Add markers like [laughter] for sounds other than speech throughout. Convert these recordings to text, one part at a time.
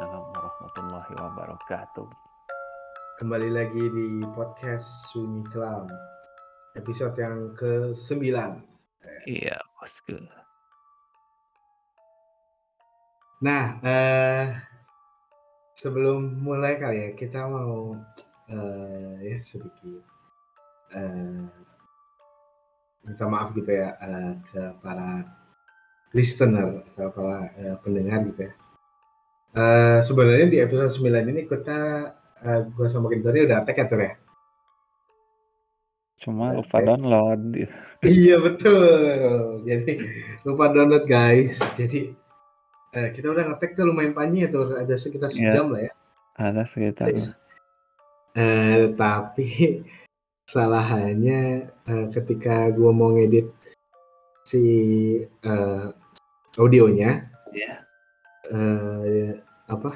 Waalaikumsalam warahmatullahi wabarakatuh. Kembali lagi di podcast Sunyi Kelam. Episode yang ke-9. Iya, bosku. Nah, eh sebelum mulai kali ya, kita mau eh ya sedikit eh minta maaf gitu ya eh, ke para listener atau para eh, pendengar gitu ya. Eh sebenarnya di episode 9 ini kita eh, gua sama Kintori udah tag ya Tur ya. Cuma Udah lupa download. Iya betul. Jadi lupa download guys. Jadi eh, kita udah ngetek tuh lumayan panjang ya tuh, ada sekitar Iya. sejam lah ya. Ada sekitar Eh, tapi [laughs] kesalahannya eh, ketika gua mau ngedit si eh, audionya, Iya. eh, apa?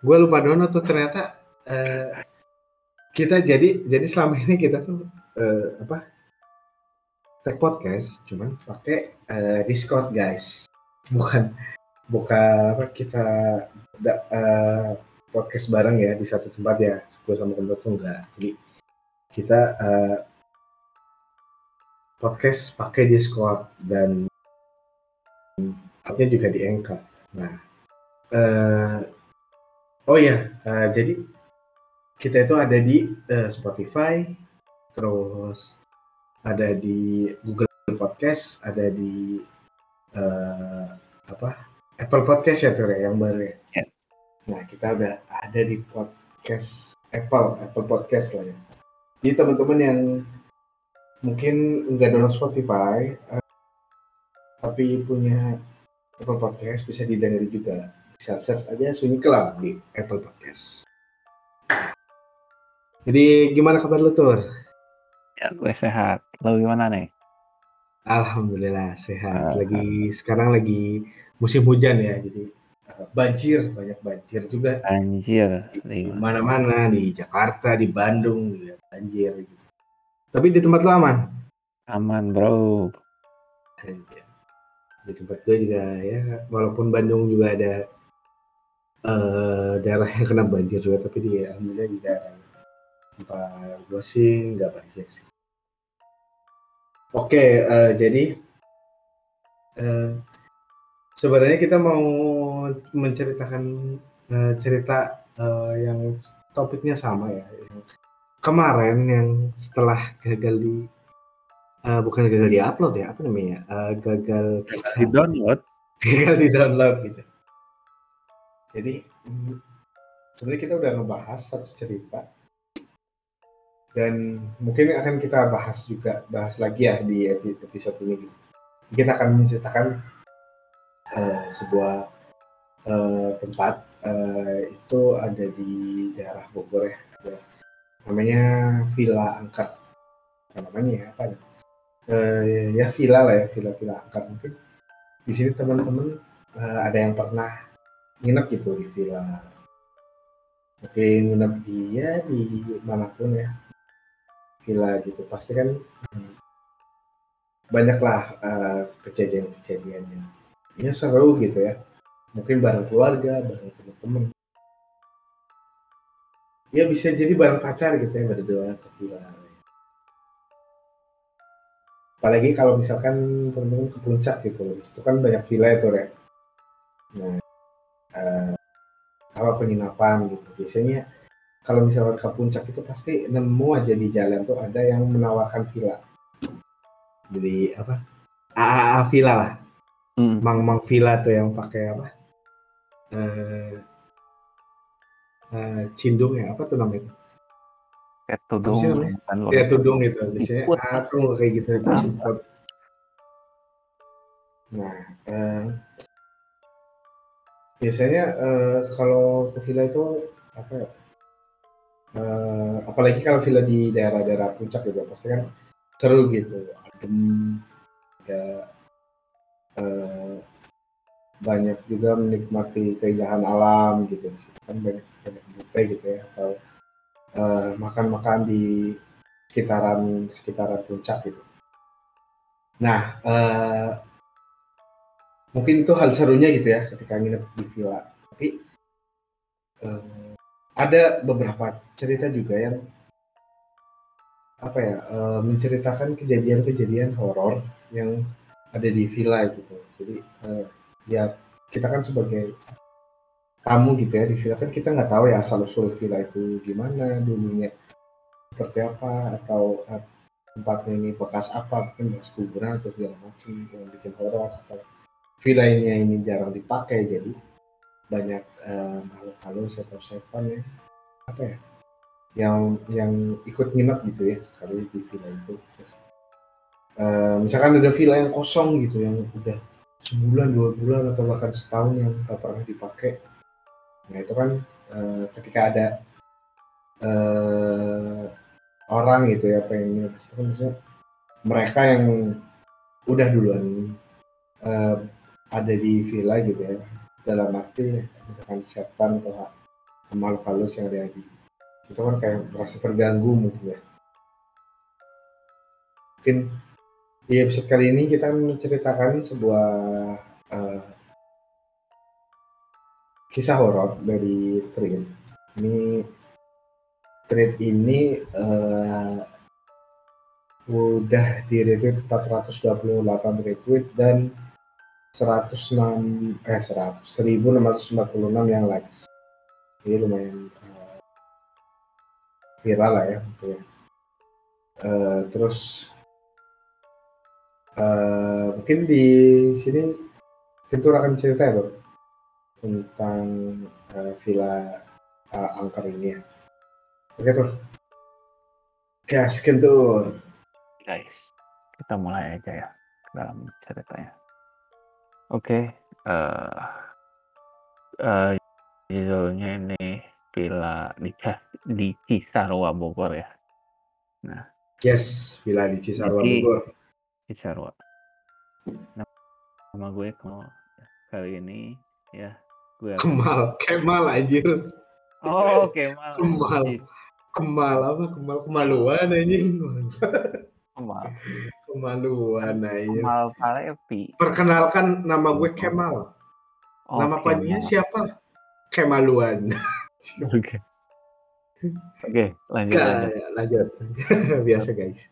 Gua lupa download tuh ternyata eh, kita jadi jadi selama ini kita tuh eh, apa? Tag podcast cuman pakai eh, Discord guys, bukan bukan apa kita da- eh, podcast bareng ya di satu tempat ya, gue sama Kendor tuh enggak. Jadi kita eh, podcast pakai Discord dan upnya juga di Anchor. Nah, eh, oh ya, eh, jadi kita itu ada di eh, Spotify, terus ada di Google Podcast, ada di eh, apa Apple Podcast ya tuh yang baru ya. Ya. Nah kita udah ada di podcast Apple, Apple Podcast lah ya. Jadi teman-teman yang mungkin nggak download Spotify, eh, tapi punya Apple Podcast bisa didengar juga. Bisa search aja Sunyi Kelam di Apple Podcast. Jadi gimana kabar lu Tur? Ya, gue sehat. Lo gimana nih? Alhamdulillah sehat. Ah. Lagi sekarang lagi musim hujan ya, jadi uh, banjir banyak banjir juga Anjir. di mana-mana di Jakarta, di Bandung juga banjir. Gitu. Tapi di tempat lo aman? Aman, bro. Di tempat gue juga ya, walaupun Bandung juga ada eh, daerah yang kena banjir juga, tapi di alhamdulillah di daerah tempat gue sih nggak banjir sih. Oke, eh, jadi eh, sebenarnya kita mau menceritakan eh, cerita eh, yang topiknya sama ya. Yang kemarin yang setelah gagal di eh, bukan gagal di upload ya, apa namanya? Eh, gagal Di download. [laughs] gagal di download gitu. Jadi mm, sebenarnya kita udah ngebahas satu cerita dan mungkin akan kita bahas juga bahas lagi ya di epi- episode ini. Gitu. Kita akan menceritakan eh, sebuah eh, tempat eh, itu ada di daerah Bogor ya, ada namanya Villa Angker. Apa namanya ya? Apa? Eh, ya villa lah ya, villa-villa angker mungkin di sini teman-teman eh, ada yang pernah nginep gitu di villa. Mungkin nginep dia di mana pun ya. Villa gitu. Pasti kan hmm, banyaklah eh, kejadian-kejadian yang ya seru gitu ya. Mungkin bareng keluarga bareng teman-teman. Ya bisa jadi bareng pacar gitu ya berdua ke villa. Apalagi kalau misalkan teman-teman ke puncak gitu. Di situ kan banyak villa itu ya? Nah eh, kalau penginapan gitu. Biasanya kalau misalkan ke puncak itu pasti nemu aja di jalan tuh ada yang menawarkan villa. Jadi apa? AAA villa lah. Hmm. mang mang villa tuh yang pakai apa? Eh eh, cindung ya? Apa tuh namanya Kayak tudung. ya tudung gitu biasanya ah tuh kayak gitu siput. nah biasanya eh, kalau ke villa itu apa ya eh, apalagi kalau villa di daerah-daerah puncak gitu pasti kan seru gitu adem ada eh, banyak juga menikmati keindahan alam gitu kan banyak banyak buffet gitu ya atau eh, makan-makan di sekitaran sekitaran puncak gitu. Nah, eh, mungkin itu hal serunya gitu ya ketika nginep di villa. Tapi eh, ada beberapa cerita juga yang apa ya eh, menceritakan kejadian-kejadian horor yang ada di villa gitu. Jadi eh, ya kita kan sebagai tamu gitu ya di villa kan kita nggak tahu ya asal usul villa itu gimana dulunya seperti apa atau eh, tempatnya ini bekas apa bekas kuburan atau segala macam yang bikin horor atau villa ini jarang dipakai jadi banyak eh, makhluk halus atau setan ya. Apa ya? Yang yang ikut nginep gitu ya kali di villa itu. Eh, misalkan ada villa yang kosong gitu yang udah sebulan dua bulan atau bahkan setahun yang nggak pernah dipakai. Nah itu kan eh, ketika ada eh, orang gitu ya pengen nginep itu kan maksudnya mereka yang udah duluan eh, ada di villa gitu ya. Dalam arti misalkan setan atau makhluk halus yang ada di itu kan kayak merasa terganggu mungkin ya. Mungkin di episode kali ini kita menceritakan sebuah eh, kisah horor dari Trin. Ini Trin ini eh, udah di retweet 428 retweet dan 106 eh 100 1646 yang likes. Ini lumayan eh, viral lah ya gitu ya. Eh, terus eh, mungkin di sini Kentur akan cerita ya bro tentang eh, villa eh, angker ini ya. Oke tuh gas Kentur guys kita mulai aja ya dalam ceritanya oke. Eh eh, judulnya ini villa di di Cisarua Bogor ya. Yes villa di Cisarua Jadi- Bogor. Cisarua. Nah, nama gue kalau kali ini ya gue Kemal Kemal anjir. Oh Kemal. Kemal. Kemal apa? Kemal kemaluan anjing. Kemal kemaluan anjir Kemal perkenalkan nama gue Kemal. Oh, nama panjangnya siapa? Kemaluan. Oke. Oke, lanjut lanjut. Gak, lanjut. [laughs] Biasa guys.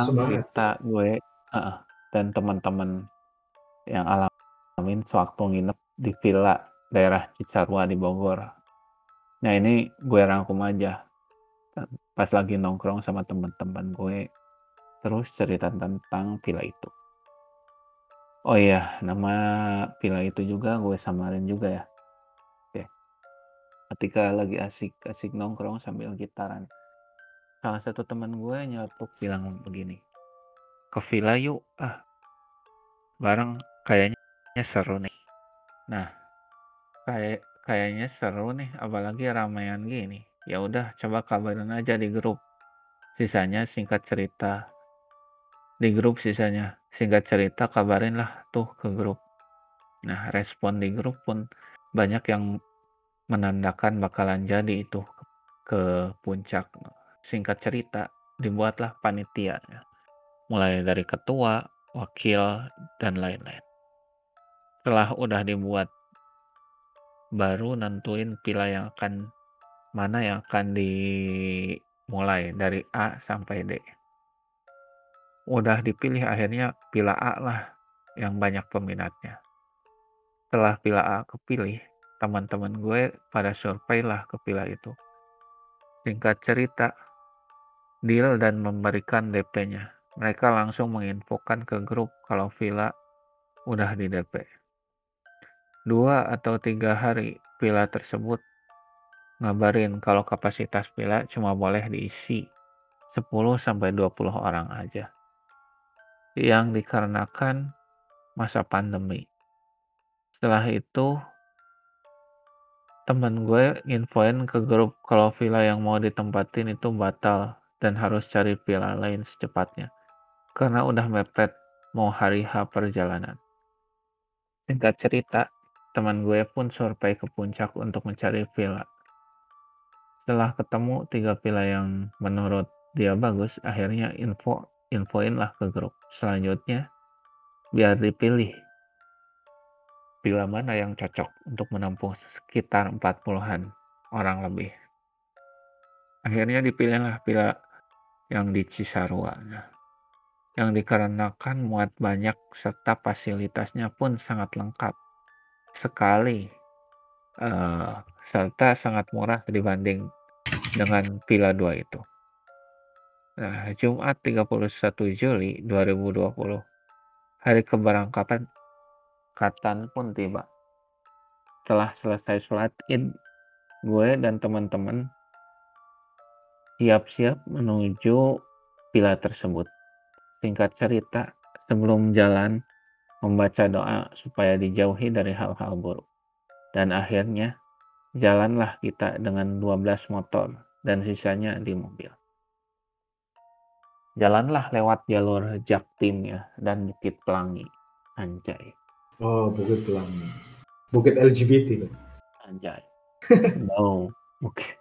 Semangat. kita gue uh, dan teman-teman yang alamin sewaktu nginep di villa daerah Cisarua di Bogor. Nah ini gue rangkum aja. Pas lagi nongkrong sama teman-teman gue, terus cerita tentang villa itu. Oh iya, nama villa itu juga gue samarin juga ya. Oke. Ketika lagi asik-asik nongkrong sambil gitaran, salah satu teman gue nyelotok bilang begini ke villa yuk ah bareng kayaknya seru nih nah kayak kayaknya seru nih apalagi ramean gini ya udah coba kabarin aja di grup sisanya singkat cerita di grup sisanya. Singkat cerita kabarin lah tuh ke grup. Nah respon di grup pun banyak yang menandakan bakalan jadi itu ke puncak. Singkat cerita dibuatlah panitia mulai dari ketua wakil dan lain-lain. Setelah udah dibuat baru nentuin pila yang akan mana yang akan dimulai dari A sampai D udah dipilih akhirnya pila A lah yang banyak peminatnya setelah pila A kepilih teman-teman gue pada survei lah ke pila itu singkat cerita deal dan memberikan DP-nya. Mereka langsung menginfokan ke grup kalau villa udah di DP. Dua atau tiga hari villa tersebut ngabarin kalau kapasitas villa cuma boleh diisi 10 sampai 20 orang aja. Yang dikarenakan masa pandemi. Setelah itu temen gue infoin ke grup kalau villa yang mau ditempatin itu batal dan harus cari villa lain secepatnya. Karena udah mepet mau hari H perjalanan. Singkat cerita, teman gue pun survei ke puncak untuk mencari villa. Setelah ketemu tiga villa yang menurut dia bagus, akhirnya info infoin lah ke grup. Selanjutnya, biar dipilih. pila mana yang cocok untuk menampung sekitar 40-an orang lebih. Akhirnya dipilihlah pila yang di Cisarua. Yang dikarenakan muat banyak serta fasilitasnya pun sangat lengkap sekali uh, serta sangat murah dibanding dengan pila 2 itu. Nah, Jumat 31 Juli 2020, hari keberangkatan Katan pun tiba. Setelah selesai sholat id, gue dan teman-teman siap-siap menuju villa tersebut. Singkat cerita, sebelum jalan, membaca doa supaya dijauhi dari hal-hal buruk. Dan akhirnya, jalanlah kita dengan 12 motor dan sisanya di mobil. Jalanlah lewat jalur Jaktim ya dan Bukit Pelangi. Anjay. Oh, Bukit Pelangi. Bukit LGBT dong. Anjay. [laughs] no, bukit.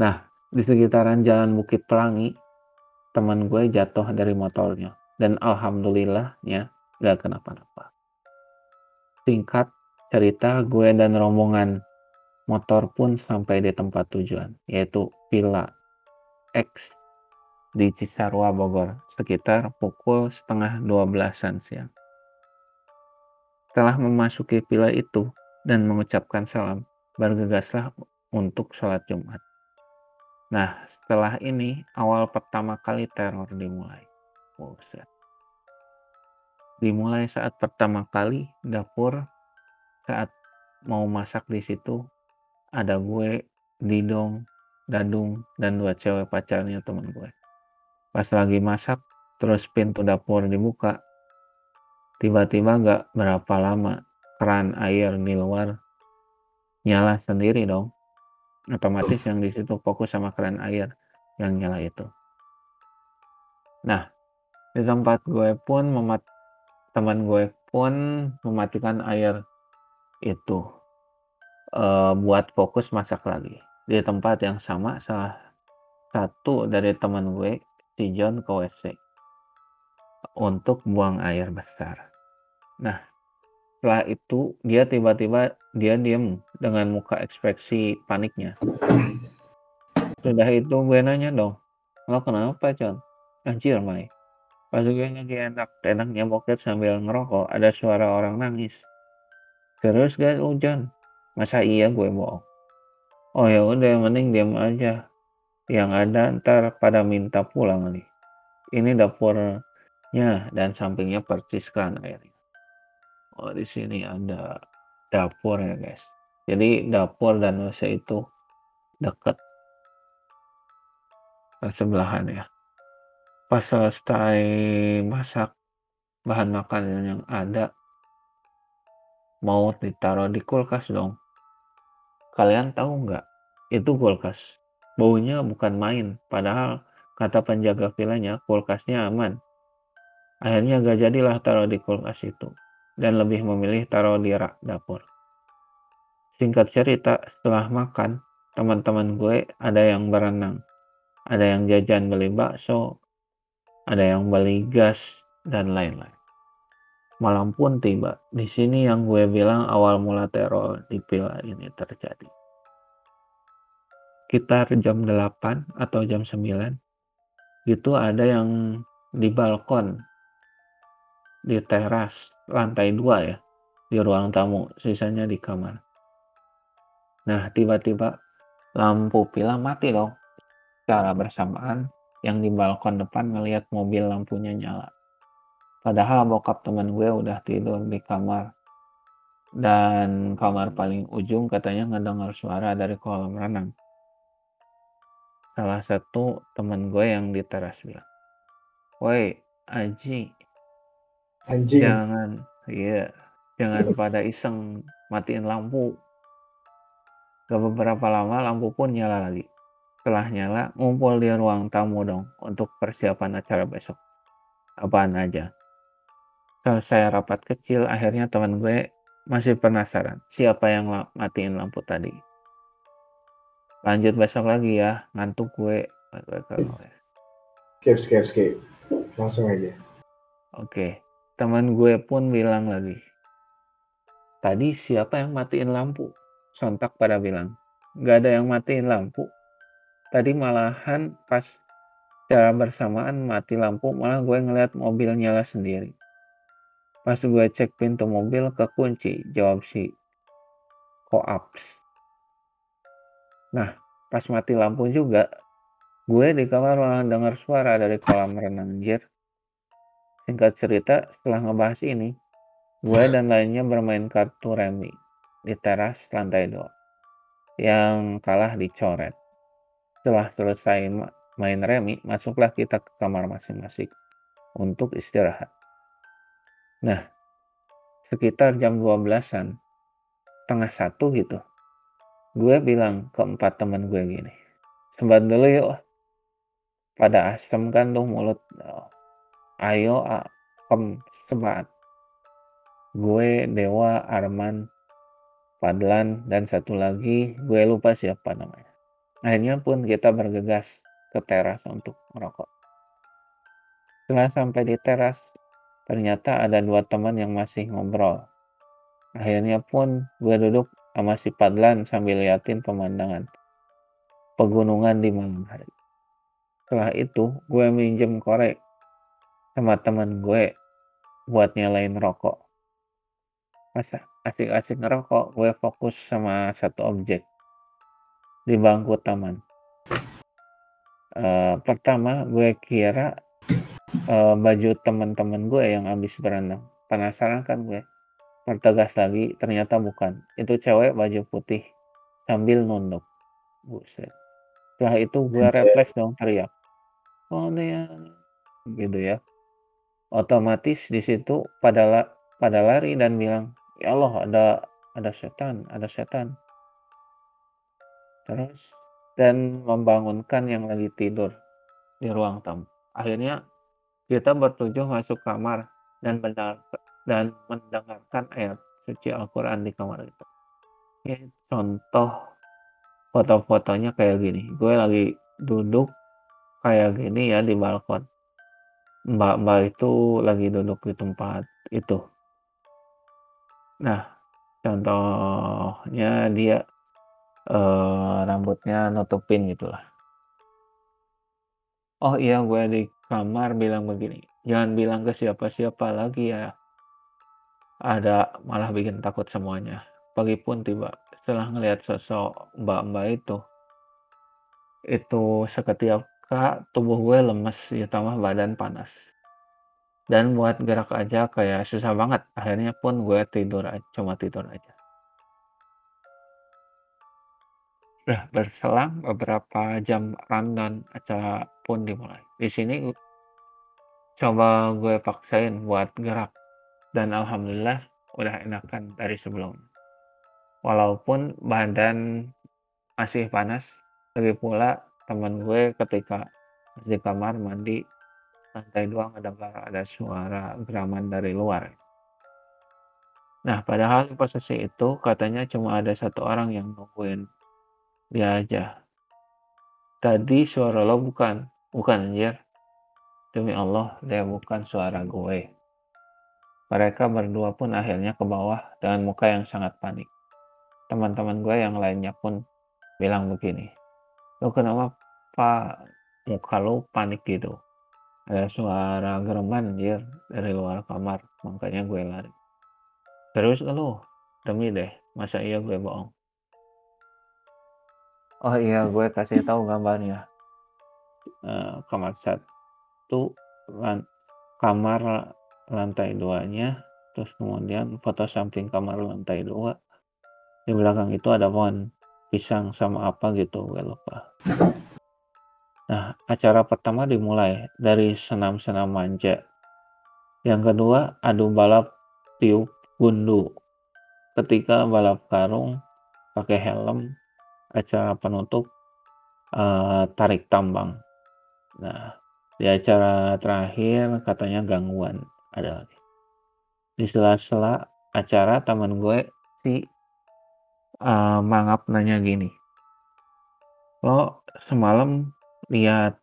Nah, di sekitaran jalan Bukit Pelangi, teman gue jatuh dari motornya. Dan alhamdulillahnya gak kenapa-napa. Singkat cerita, gue dan rombongan motor pun sampai di tempat tujuan, yaitu Villa X di Cisarua, Bogor, sekitar pukul setengah 12-an siang. Setelah memasuki villa itu dan mengucapkan salam, bergegaslah untuk sholat Jumat. Nah, setelah ini awal pertama kali teror dimulai. Buset. Dimulai saat pertama kali dapur saat mau masak di situ ada gue, Didong, Dadung, dan dua cewek pacarnya teman gue. Pas lagi masak, terus pintu dapur dibuka, Tiba-tiba gak berapa lama keran air di luar nyala sendiri dong. Otomatis yang di situ fokus sama keran air yang nyala itu. Nah, di tempat gue pun memat teman gue pun mematikan air itu uh, buat fokus masak lagi di tempat yang sama salah satu dari teman gue si John ke WC untuk buang air besar. Nah, setelah itu dia tiba-tiba dia diam dengan muka ekspresi paniknya. Sudah itu gue nanya dong, lo kenapa John? Anjir Mai. Pas gue lagi enak-enaknya bokep sambil ngerokok, ada suara orang nangis. Terus gak hujan? Masa iya gue bohong? Oh ya udah, mending diam aja. Yang ada ntar pada minta pulang nih. Ini dapurnya dan sampingnya persis kan airnya. Oh, di sini ada dapur ya, guys. Jadi dapur dan WC itu dekat sebelahan ya. Pas selesai masak bahan makanan yang ada mau ditaruh di kulkas dong. Kalian tahu nggak? Itu kulkas. Baunya bukan main. Padahal kata penjaga vilanya kulkasnya aman. Akhirnya gak jadilah taruh di kulkas itu dan lebih memilih taruh di rak dapur. Singkat cerita, setelah makan, teman-teman gue ada yang berenang, ada yang jajan beli bakso, ada yang beli gas, dan lain-lain. Malam pun tiba. Di sini yang gue bilang awal mula teror di villa ini terjadi. Sekitar jam 8 atau jam 9, itu ada yang di balkon, di teras, lantai dua ya di ruang tamu sisanya di kamar. Nah tiba-tiba lampu pila mati dong. Secara bersamaan yang di balkon depan melihat mobil lampunya nyala. Padahal bokap teman gue udah tidur di kamar. Dan kamar paling ujung katanya ngedengar suara dari kolam renang salah satu teman gue yang di teras bilang woi Aji Anjing. Jangan, iya, jangan [laughs] pada iseng matiin lampu. Gak beberapa lama lampu pun nyala lagi. Setelah nyala, ngumpul di ruang tamu dong untuk persiapan acara besok. Apaan aja. Selesai rapat kecil, akhirnya teman gue masih penasaran siapa yang matiin lampu tadi. Lanjut besok lagi ya, ngantuk gue. Skip, skip, skip. Langsung aja. Oke. Okay teman gue pun bilang lagi tadi siapa yang matiin lampu? Sontak pada bilang, nggak ada yang matiin lampu. Tadi malahan pas secara bersamaan mati lampu, malah gue ngeliat mobil nyala sendiri. Pas gue cek pintu mobil kekunci, jawab si koaps. Nah, pas mati lampu juga, gue di kamar malah dengar suara dari kolam renang anjir. Singkat cerita, setelah ngebahas ini, gue dan lainnya bermain kartu remi di teras lantai 2. Yang kalah dicoret. Setelah selesai main remi, masuklah kita ke kamar masing-masing untuk istirahat. Nah, sekitar jam 12-an, tengah satu gitu, gue bilang ke empat teman gue gini, sebat dulu yuk, pada asem kan tuh mulut, ayo Om Sebat. Gue, Dewa, Arman, Padlan, dan satu lagi gue lupa siapa namanya. Akhirnya pun kita bergegas ke teras untuk merokok. Setelah sampai di teras, ternyata ada dua teman yang masih ngobrol. Akhirnya pun gue duduk sama si Padlan sambil liatin pemandangan pegunungan di malam hari. Setelah itu, gue minjem korek sama temen gue buat nyalain rokok. Masa asik-asik ngerokok, gue fokus sama satu objek di bangku taman. Uh, pertama, gue kira uh, baju teman-teman gue yang habis berenang. Penasaran kan gue? Pertegas lagi, ternyata bukan. Itu cewek baju putih sambil nunduk. Buset. Setelah itu gue refleks dong teriak. Oh, ya. Gitu ya otomatis di situ pada la, pada lari dan bilang ya Allah ada ada setan ada setan terus dan membangunkan yang lagi tidur di ruang tamu akhirnya kita bertujuh masuk kamar dan benar dan mendengarkan ayat suci Al-Quran di kamar itu ya, contoh foto-fotonya kayak gini gue lagi duduk kayak gini ya di balkon Mbak-mbak itu lagi duduk di tempat itu. Nah, contohnya dia uh, rambutnya nutupin gitulah. Oh iya, gue di kamar bilang begini, jangan bilang ke siapa-siapa lagi ya. Ada malah bikin takut semuanya. Pagi pun tiba setelah ngelihat sosok mbak-mbak itu, itu seketika tubuh gue lemes, ditambah badan panas. Dan buat gerak aja kayak susah banget. Akhirnya pun gue tidur aja, cuma tidur aja. Udah berselang beberapa jam rundown acara pun dimulai. Di sini coba gue paksain buat gerak. Dan alhamdulillah udah enakan dari sebelumnya. Walaupun badan masih panas, lagi pula teman gue ketika di kamar mandi lantai dua ngedengar ada suara geraman dari luar. Nah, padahal posisi itu katanya cuma ada satu orang yang nungguin dia aja. Tadi suara lo bukan, bukan anjir. Demi Allah, dia bukan suara gue. Mereka berdua pun akhirnya ke bawah dengan muka yang sangat panik. Teman-teman gue yang lainnya pun bilang begini, lo kenapa pak muka lo panik gitu? Ada suara gereman anjir dari luar kamar makanya gue lari. Terus lo demi deh masa iya gue bohong? Oh iya gue kasih tahu gambarnya. Uh, kamar satu kamar lantai duanya terus kemudian foto samping kamar lantai dua di belakang itu ada pohon pisang sama apa gitu gue lupa Nah, acara pertama dimulai dari senam-senam manja. Yang kedua, adu balap tiup gundu. Ketika balap karung pakai helm, acara penutup uh, tarik tambang. Nah, di acara terakhir katanya gangguan ada lagi. Di sela-sela acara teman gue si uh, mangap nanya gini. Lo semalam lihat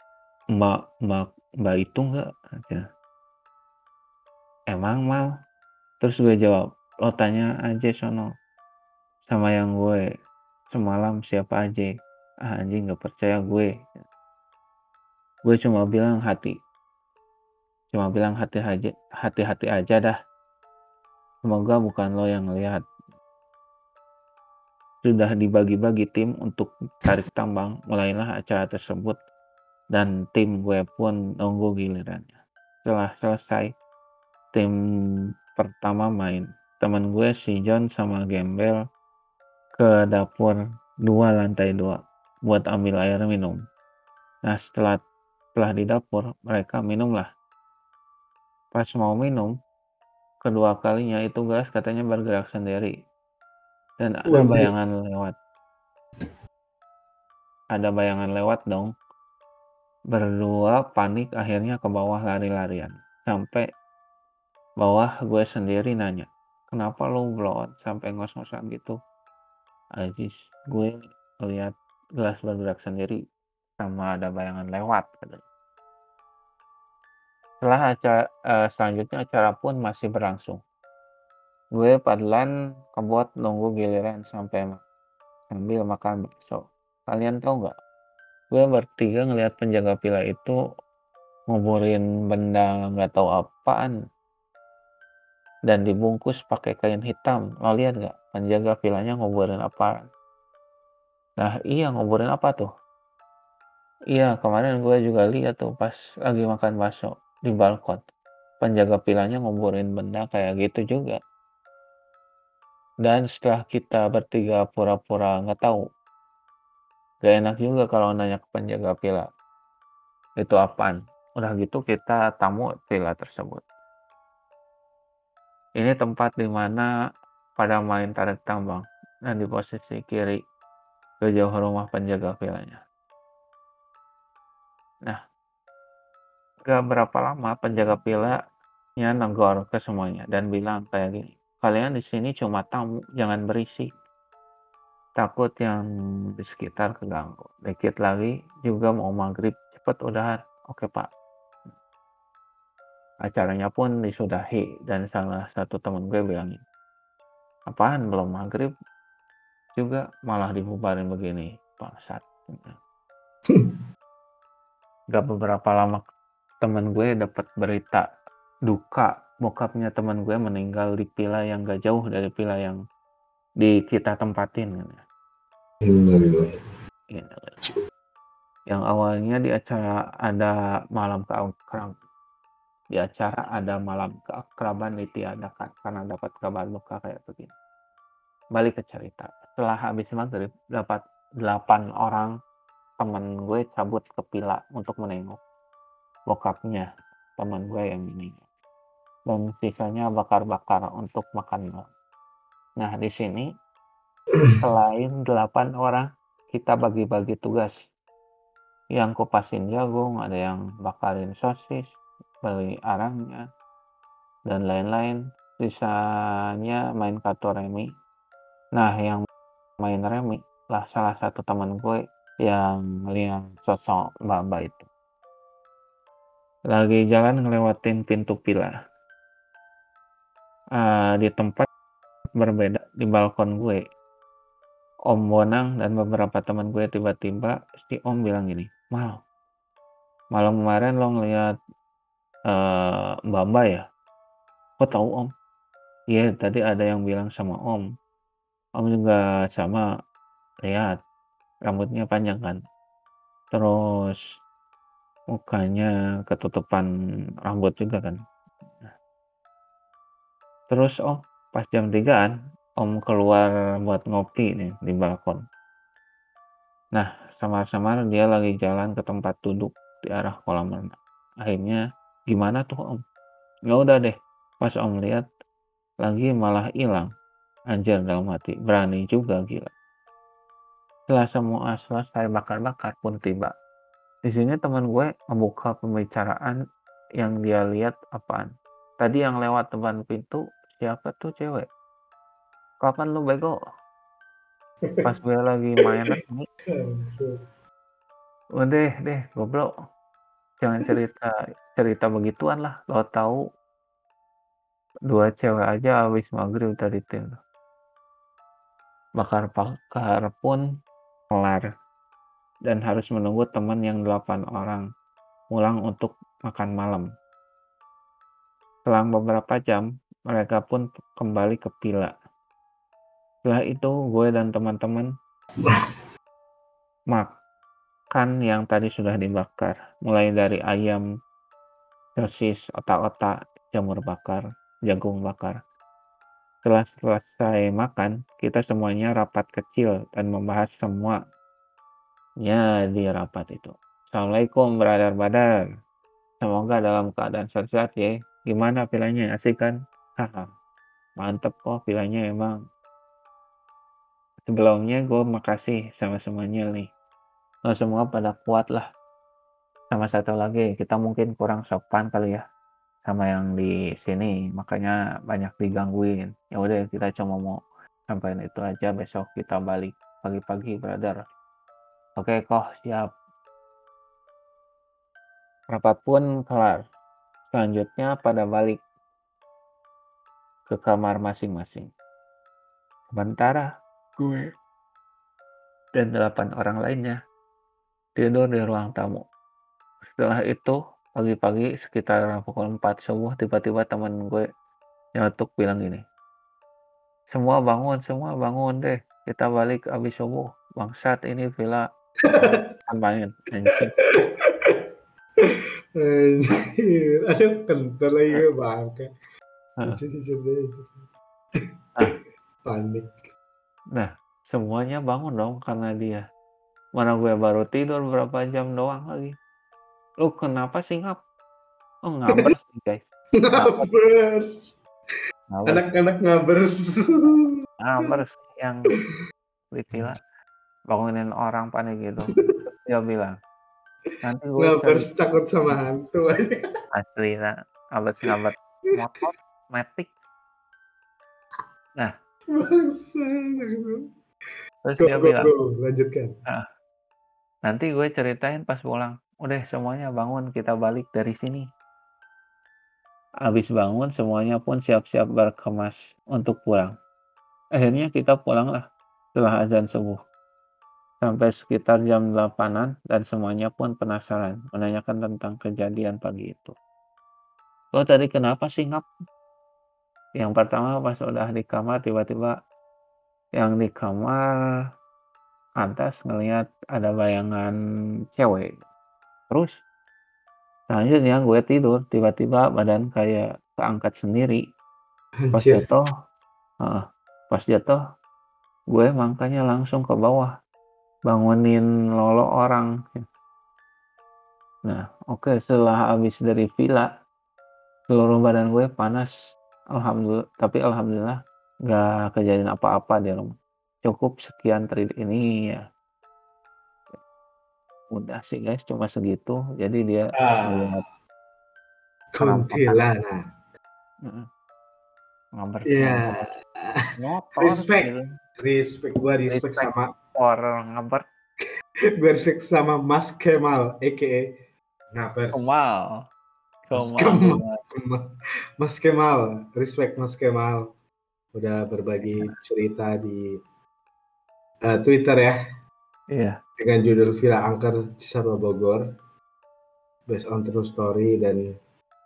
Mbak Mbak Mbak itu enggak? Emang mau? Terus gue jawab, Lo tanya aja sono sama yang gue, semalam siapa aja? Ah, anjing nggak percaya gue. Gue cuma bilang hati. Cuma bilang hati aja, hati-hati aja dah. Semoga bukan lo yang lihat. Sudah dibagi-bagi tim untuk tarik tambang, mulailah acara tersebut dan tim gue pun nunggu gilirannya. Setelah selesai, tim pertama main. Temen gue si John sama Gembel ke dapur dua lantai dua buat ambil air minum. Nah setelah setelah di dapur mereka minumlah. Pas mau minum, kedua kalinya itu gelas katanya bergerak sendiri dan ada Wajib. bayangan lewat. Ada bayangan lewat dong. Berdua panik akhirnya ke bawah lari-larian. Sampai bawah gue sendiri nanya, kenapa lo blow out sampai ngos-ngosan gitu? Ajis, gue lihat gelas bergerak sendiri sama ada bayangan lewat. katanya. Setelah acara, eh, selanjutnya acara pun masih berlangsung. Gue Padlan kebot nunggu giliran sampai ma- sambil makan bakso. Kalian tau nggak? Gue bertiga ngeliat penjaga villa itu nguburin benda nggak tahu apaan dan dibungkus pakai kain hitam. Lo lihat nggak? Penjaga villanya nguburin apa? Nah iya nguburin apa tuh? Iya kemarin gue juga lihat tuh pas lagi makan bakso di balkon. Penjaga villanya nguburin benda kayak gitu juga. Dan setelah kita bertiga pura-pura nggak tahu, gak enak juga kalau nanya ke penjaga villa. Itu apaan? Udah gitu kita tamu villa tersebut. Ini tempat di mana pada main tarik tambang dan di posisi kiri ke jauh rumah penjaga villanya. Nah, gak berapa lama penjaga villanya negor ke semuanya dan bilang kayak gini, kalian di sini cuma tamu, jangan berisik. Takut yang di sekitar keganggu. Dikit lagi juga mau maghrib, cepet udahan. Oke pak. Acaranya pun disudahi dan salah satu temen gue bilangin, apaan belum maghrib juga malah dibubarin begini, bangsat. Gak beberapa lama temen gue dapat berita duka bokapnya teman gue meninggal di villa yang gak jauh dari villa yang di kita tempatin kan ya. Gitu. Yang awalnya di acara ada malam keakrab di acara ada malam keakraban ditiadakan karena dapat kabar duka kayak begini. Balik ke cerita. Setelah habis maghrib dapat 8 orang teman gue cabut ke villa untuk menengok bokapnya teman gue yang meninggal dan sisanya bakar-bakar untuk makan malam. Nah, di sini [clears throat] selain 8 orang, kita bagi-bagi tugas. Yang kupasin jagung, ada yang bakarin sosis, beli arangnya, dan lain-lain. Sisanya main kartu remi. Nah, yang main remi lah salah satu teman gue yang lihat sosok mbak itu. Lagi jalan ngelewatin pintu villa uh, di tempat berbeda di balkon gue. Om Bonang dan beberapa teman gue tiba-tiba si Om bilang gini, Mal, malam kemarin lo ngeliat uh, Mbak Mbak ya? Kok tahu Om? Iya, tadi ada yang bilang sama Om. Om juga sama lihat rambutnya panjang kan. Terus mukanya ketutupan rambut juga kan. Terus om pas jam 3an om keluar buat ngopi nih di balkon. Nah samar-samar dia lagi jalan ke tempat duduk di arah kolam renang. Akhirnya gimana tuh om? Ya udah deh pas om lihat lagi malah hilang. Anjir dalam hati berani juga gila. Setelah semua selesai bakar-bakar pun tiba. Di sini teman gue membuka pembicaraan yang dia lihat apaan Tadi yang lewat depan pintu siapa tuh cewek? Kapan lu bego? Pas gue lagi main ini, udah deh goblok. Jangan cerita cerita begituan lah. Lo tahu Dua cewek aja habis maghrib tadi tim. Bakar-bakar pun kelar dan harus menunggu teman yang delapan orang pulang untuk makan malam. Selang beberapa jam, mereka pun kembali ke pila. Setelah itu, gue dan teman-teman makan yang tadi sudah dibakar, mulai dari ayam, sosis, otak-otak, jamur bakar, jagung bakar. Setelah selesai makan, kita semuanya rapat kecil dan membahas semua ya di rapat itu. Assalamualaikum brother-brother. Semoga dalam keadaan sehat ya. Gimana pilihannya? Asik kan? Haha. Mantep kok pilihannya emang sebelumnya gue makasih sama semuanya nih lo semua pada kuat lah sama satu lagi kita mungkin kurang sopan kali ya sama yang di sini makanya banyak digangguin ya udah kita cuma mau sampaikan itu aja besok kita balik pagi-pagi brother oke kok siap rapat pun kelar selanjutnya pada balik ke kamar masing-masing sementara gue dan delapan orang lainnya tidur di ruang tamu. Setelah itu, pagi-pagi sekitar pukul 4 subuh, tiba-tiba teman gue nyetuk bilang gini, semua bangun, semua bangun deh, kita balik abis subuh. Bangsat ini villa kampanye. Anjir. Aduh, kental lagi bangke. Panik. Nah, semuanya bangun dong karena dia. Mana gue baru tidur berapa jam doang lagi. Lu kenapa sih ngap? Oh ngabers nih guys. Ngabers. Anak-anak ngabers. Ngabers yang ditila bangunin orang panik gitu. [laughs] Dia bilang, nanti gue ngabers takut sama hantu. Asli, nah, ngabers ngabers motor, matic. Nah, Terus go, dia go, bilang, go. lanjutkan. Nah, nanti gue ceritain pas pulang. Udah semuanya bangun, kita balik dari sini. Habis bangun, semuanya pun siap-siap berkemas untuk pulang. Akhirnya kita pulang lah setelah azan subuh. Sampai sekitar jam 8-an dan semuanya pun penasaran menanyakan tentang kejadian pagi itu. Lo tadi kenapa sih ngap? Yang pertama pas udah di kamar tiba-tiba yang di kamar atas ngelihat ada bayangan cewek. Terus selanjutnya gue tidur tiba-tiba badan kayak keangkat sendiri. Pas Anjir. jatuh, uh, pas jatuh gue makanya langsung ke bawah bangunin lolo orang. Nah, oke okay, setelah habis dari villa seluruh badan gue panas. Alhamdulillah, tapi alhamdulillah nggak kejadian apa-apa di rumah. Cukup sekian trade ini ya. Udah sih guys, cuma segitu. Jadi dia Ah, kuntilanak. Ngamber Iya. [laughs] Respect. gitu. Respect gua respect, Respect. sama Orang ngamber gua respect sama Mas Kemal aka Ngabers. kemal. Mas Kemal. Mas Kemal, respect Mas Kemal udah berbagi cerita di eh, Twitter ya Iya. dengan judul Villa Angker Cisarua Bogor based on true story dan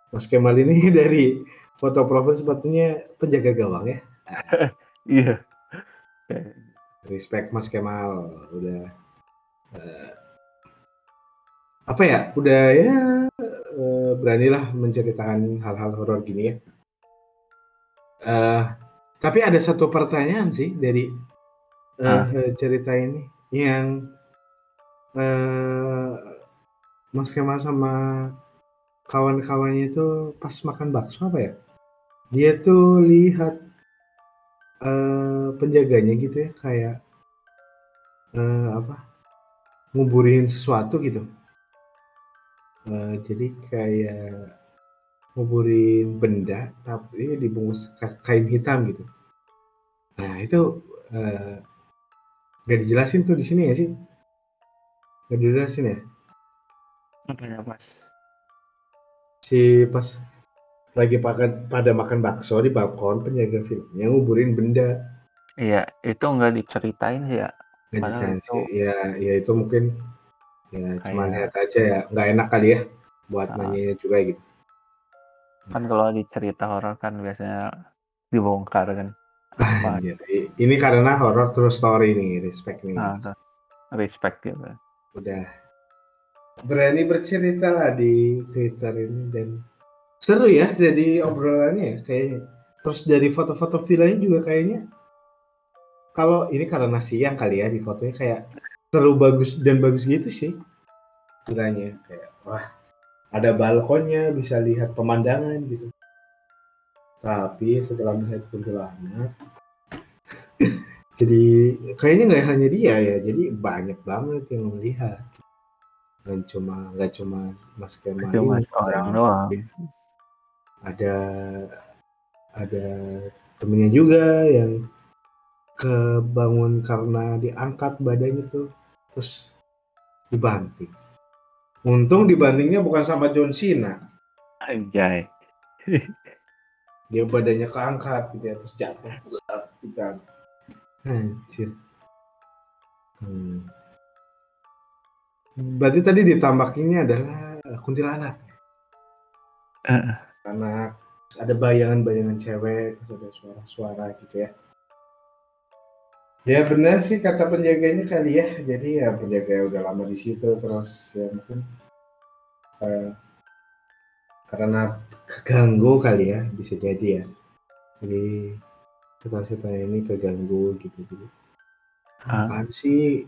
Mas Kemal ini [laughs] dari foto profil sepatunya penjaga gawang ya. [laughs] Iya. Respect Mas Kemal udah eh, apa ya? Udah ya eh, beranilah menceritakan hal-hal horor gini ya. Eh, tapi ada satu pertanyaan sih dari eh, Ah. cerita ini yang eh, Mas Kemal sama kawan-kawannya itu pas makan bakso apa ya? Dia tuh lihat eh, penjaganya gitu ya kayak eh, apa? Nguburin sesuatu gitu. Eh, jadi kayak nguburin benda tapi dibungkus ka- kain hitam gitu. Nah itu nggak dijelasin tuh di sini ya sih? Nggak dijelasin ya? Apa ya, Mas? Si pas lagi pada pada makan bakso di balkon penjaga filmnya nguburin benda Iya, itu nggak diceritain ya. nggak dikasih. itu ya ya itu mungkin ya cuma Kayak- lihat aja ya nggak enak kali ya buat Ah. nanya juga gitu kan kalau di cerita horor kan biasanya dibongkar kan. Apa? Anjir, i- ini karena horror true story nih respect nih Nah, respect gitu. udah berani bercerita lah di Twitter ini dan seru ya jadi obrolannya ya kayaknya. Terus dari foto-foto villanya juga kayaknya kalau ini karena siang kali ya di fotonya kayak seru bagus dan bagus gitu sih villanya kayak wah ada balkonnya bisa lihat pemandangan gitu. Tapi setelah melihat kuntilanak [laughs] jadi kayaknya nggak hanya dia ya jadi banyak banget yang melihat dan cuma nggak cuma Mas Kemal Cuma ini, seorang doang. Ada ada temennya juga yang kebangun karena diangkat badannya tuh terus dibanting untung dibantingnya bukan sama John Cena Anjay. [laughs] dia badannya keangkat gitu ya terus jatuh dibanting anjir hmm. berarti tadi ditambakinnya adalah kuntilanak Heeh. Anak terus ada bayangan-bayangan cewek terus ada suara-suara gitu ya. Ya benar sih kata penjaganya kali ya. Jadi ya penjaga udah lama di situ terus ya mungkin eh, karena keganggu kali ya bisa jadi ya. Jadi setan-setan ini keganggu gitu. Gitu Ah. apaan sih?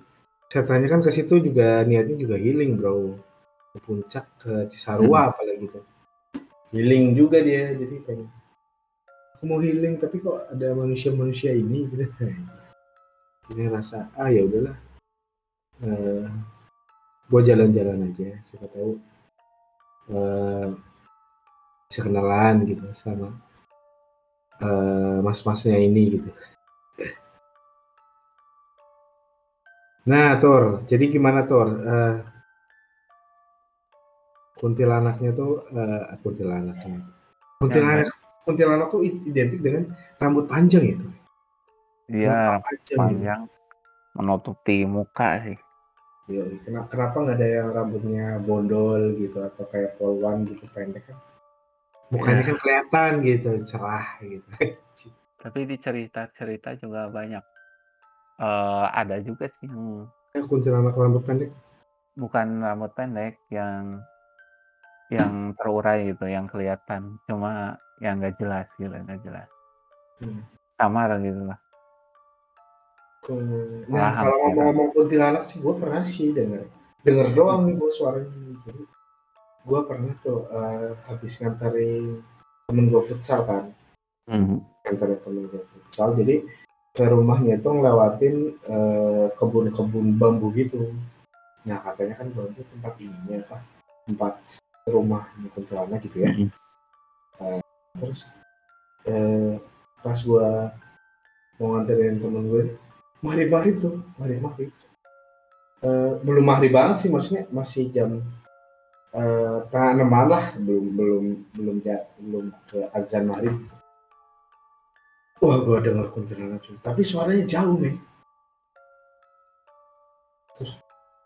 Setannya kan ke situ juga niatnya juga healing bro. Ke puncak ke Cisarua apalagi tuh healing juga dia jadi pengen aku mau healing tapi kok ada manusia-manusia ini? [laughs] Gitu. Ini rasa ah ya udahlah. Eh gua jalan-jalan aja siapa tahu eh bisa kenalan gitu sama eh mas-masnya ini gitu. [laughs] Nah Tor jadi gimana Tor Eh, kuntilanaknya tuh eh kuntilanaknya kuntilanak kuntilanak tuh identik dengan rambut panjang itu Dia panjang gitu. panjang menutupi muka sih. Yoi, kenapa kenapa nggak ada yang rambutnya bondol gitu atau kayak polwan gitu pendek kan mukanya Iya. kan kelihatan gitu cerah gitu [laughs] Tapi di cerita-cerita juga banyak. eh ada juga sih yang Eh, kuntilanak rambut pendek bukan rambut pendek yang yang terurai gitu, yang kelihatan. Cuma yang nggak jelas gitu, nggak jelas. Hmm. Samar gitu lah. Wah, Nah, kalau ngomong-ngomong kuntilanak sih, gue pernah sih denger. Denger doang nih gue suaranya. Jadi, gue pernah tuh eh, habis nganterin temen gue futsal kan. Nganterin temen gue futsal. Jadi, ke rumahnya tuh ngelewatin eh, kebun-kebun bambu gitu. Nah, katanya kan bambu tempat ininya apa? Tempat rumahnya kuntilanak gitu ya. Mhm. Terus, eh, pas gue mau nganterin temen gue, maghrib-maghrib tuh, maghrib-maghrib. Eh, belum maghrib banget sih maksudnya masih jam eh, tengah enaman lah belum belum belum ja, belum ke azan maghrib wah gue denger kuntilanak cuy tapi suaranya jauh men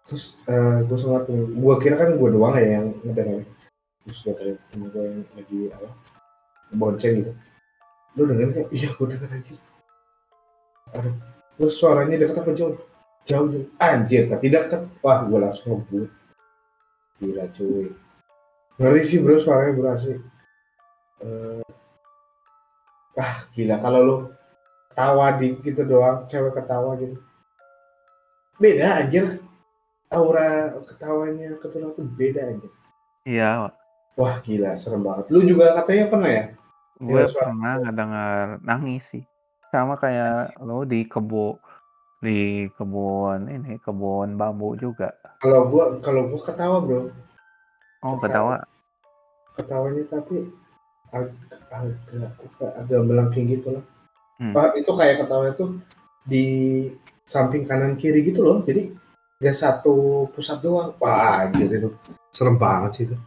terus eh, gue sama temen gue kira kan gue doang ya yang ngedenger. Terus gue tanya temen gue yang lagi apa bonceng gitu. Lu denger nggak? Iya gue denger anjir. Aduh terus suaranya dekat apa jauh? Jauh jauh. Anjir kan tidak kan wah gue langsung ngebut. Gila cuy. Ngeri sih bro suaranya bro asli Eh, ah gila kalau lu ketawa di gitu doang cewek ketawa gitu. Beda anjir aura ketawanya ketulah tuh beda anjir Iya, wah gila serem banget lu juga katanya pernah ya gue suara- pernah ngedengar nangis sih. Sama kayak lo di kebo di kebun ini kebun bambu juga. kalau gua kalau gua ketawa bro Oh, Ketawa. ketawa. ketawanya tapi ag- agak apa agak melengking gitu loh. Hmm. Pak, itu kayak ketawanya tuh di samping kanan kiri gitu loh. Jadi gak satu pusat doang. Wah, anjir itu serem banget sih itu.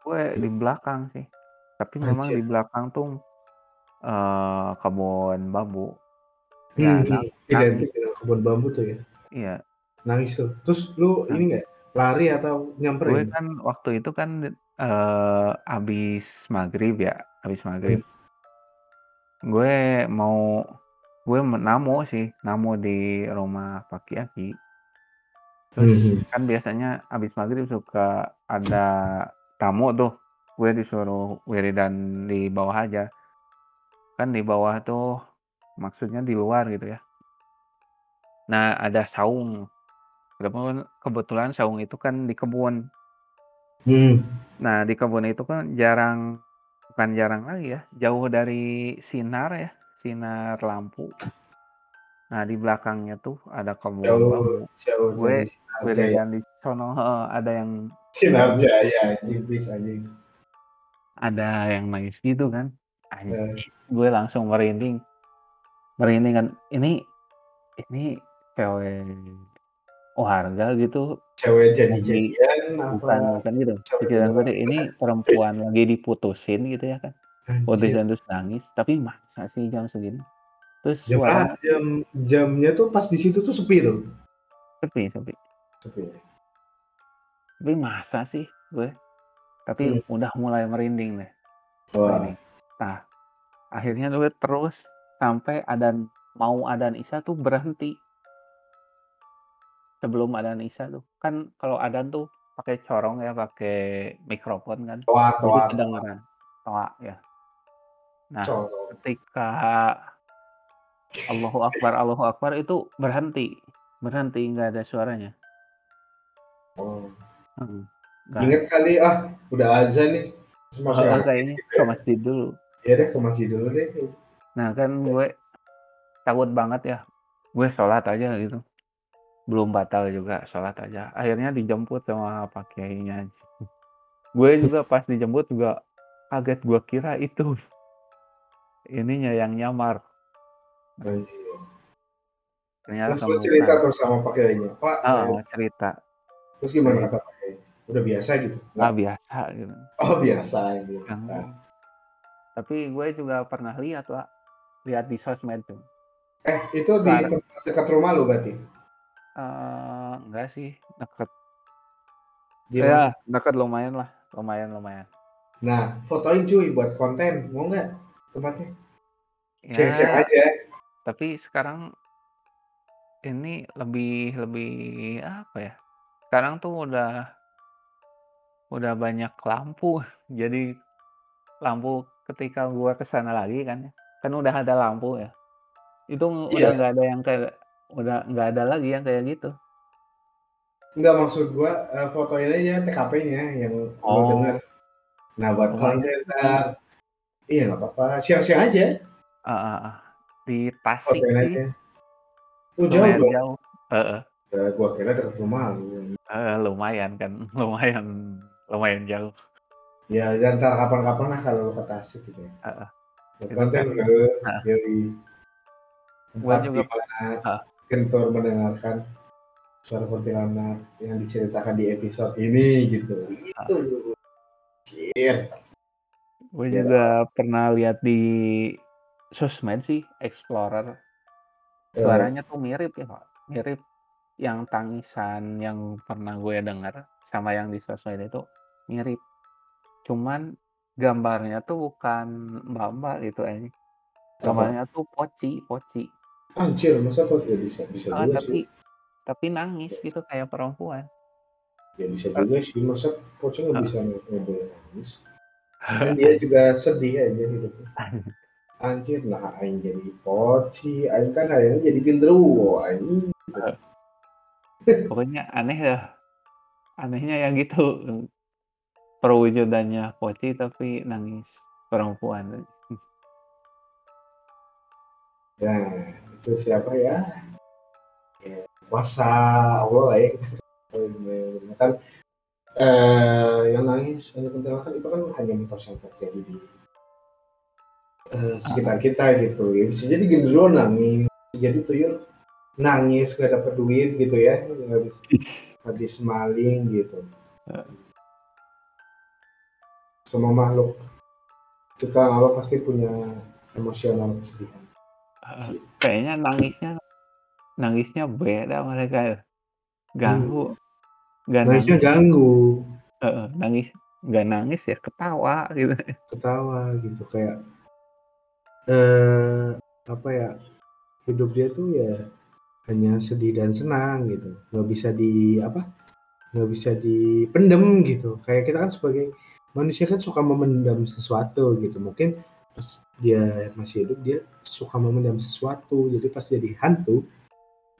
Gue di belakang sih. Tapi memang di Anjir. belakang tuh, eee, kebun bambu. Ya Hmm, nangis. identik dengan kebun bambu tuh ya? Iya. Nangis tuh. Terus lu Nah. ini nggak, lari atau Gue nyamperin? kan waktu itu kan, eee, habis maghrib ya, habis Hmm. maghrib. Gue mau gue namo sih, namo di rumah Pak Kiai. Terus Mhm. kan biasanya habis maghrib suka ada tamu tuh, gue disuruh wiridan di bawah aja. Kan di bawah tuh maksudnya di luar gitu ya. Nah, ada saung. Kebetulan kebetulan saung itu kan di kebun. Hmm. Nah, di kebun itu kan jarang bukan jarang lagi ya, jauh dari sinar ya, sinar lampu. Nah, di belakangnya tuh ada kebun Jauh jauh Gue dari wiridan di sono ada yang Sinar jaya anjing, please anjing. Ada yang nangis gitu kan. Anjing, gue langsung merinding. Merinding kan, ini ini cewek warga gitu Cewek lagi jadi-jadian bukan apa bukan gitu, pikiran gue ini perempuan lagi diputusin gitu ya kan, putusin terus nangis, tapi masa sih jam segini? Terus Jam ah, suaranya jam jamnya tuh pas di situ tuh sepi tuh? sepi sepi. Sepi ya? Tapi masa sih gue? Tapi Hmm. udah mulai merinding deh, Wah. merinding. Nah, akhirnya gue terus sampai adzan mau adzan Isya tuh berhenti. Sebelum adzan Isya tuh. Kan kalau adzan tuh pakai corong ya, pakai mikrofon kan, Toa jadi toa toa. kedengeran. Toa ya. Nah, ketika Allahu Akbar Allahu Akbar itu berhenti, berhenti nggak ada suaranya. Oh. Mhm, nggak Inget kali, ah udah azan nih, masih Heeh, nangis kayaknya ke ya? masjid dulu. Iya deh ke masjid dulu deh. Nah, kan Ya. gue takut banget ya, gue sholat aja gitu. Belum batal juga, sholat aja. Akhirnya dijemput sama Pak Kiainya. Gue juga pas dijemput juga kaget, gue kira itu ininya yang nyamar. Anjir. Ternyata Terus lu cerita tuh sama Pak Kiainya, "Pak, saya" Heeh, cerita. Terus gimana kata Pak Kiai? Udah biasa gitu? Ah, Nggak? biasa gitu. Oh biasa gitu. Yang Nah. tapi gue juga pernah lihat, Pak, lihat di sosmed tuh. Eh, itu di dekat rumah lu berarti? Eee, enggak sih, deket. Di Ya, deket lumayan lah, lumayan lumayan. Nah, fotoin cuy buat konten, mau nggak tempatnya? Share-share Ya, aja. tapi sekarang ini lebih lebih apa ya, sekarang tuh udah udah banyak lampu. [laughs] Jadi lampu ketika gua ke sana lagi kan ya, kan udah ada lampu ya, itu udah Iya. nggak ada yang kayak udah nggak ada lagi yang kayak gitu. Enggak, maksud gua, eee, fotoin aja TKP-nya yang lu denger. Oh. Nah, buat Lumayan konten entar. Iya nggak apa-apa, share-share aja. Heeh. Di Tasik sih. aja. Oh jauh dong? jauh. Heeh. Ya gua kira deket rumah lu. Heeh, lumayan kan, [laughs] lumayan lumayan jauh. Ya, ya entar kapan-kapan lah kalau lu ke Tasik gitu ya. Itu konten kan lu, yoi. Gua Tempat juga di mana kentor mendengarkan suara kuntilanak yang diceritakan di episode ini gitu. Itu. Heeh. Share. Gue juga pernah lihat di sosmed sih, Explorer. Eee Suaranya tuh mirip ya, Pak, mirip yang tangisan yang pernah gue denger sama yang di sosmed itu mirip. Cuman gambarnya tuh bukan mbak-mbak gitu anjing. Apa? Gambarnya tuh poci poci. Anjir, masa pot ya bisa bisa Heeh, juga tapi sih. tapi nangis gitu kayak perempuan. Ya bisa juga sih, masa pocong nggak bisa nggak boleh nangis. [laughs] Kan dia juga sedih aja hidupnya. Anjir, nah aing jadi poci, aing kan hayangna jadi genderuwo anjing gitu. Pokoknya aneh dah. Anehnya ya gitu, perwujudannya poci tapi nangis perempuan. Nah, itu siapa ya? Ya, kuasa Allah lah ya. Kan, eee, yang nangis hanya kuntilanak itu kan hanya mitos yang terjadi di eee, sekitar Heeh. kita gitu ya. Bisa jadi genderuwo nangis, jadi tuyul nangis nggak dapet duit gitu ya, habis habis maling gitu. Semua makhluk Ciptaan Allah pasti punya emosional kesedihan. Uh, kayaknya nangisnya nangisnya beda mereka ya. Ganggu. Hmm. Gak nangisnya nangis. ganggu. Uh, nangis nggak nangis ya ketawa gitu. Ketawa gitu kayak eh apa ya hidup dia tuh ya hanya sedih dan senang gitu. Nggak bisa di apa nggak bisa dipendem gitu. Kayak kita kan sebagai manusia kan suka memendam sesuatu gitu. Mungkin pas dia masih hidup dia suka memendam sesuatu. Jadi pas jadi hantu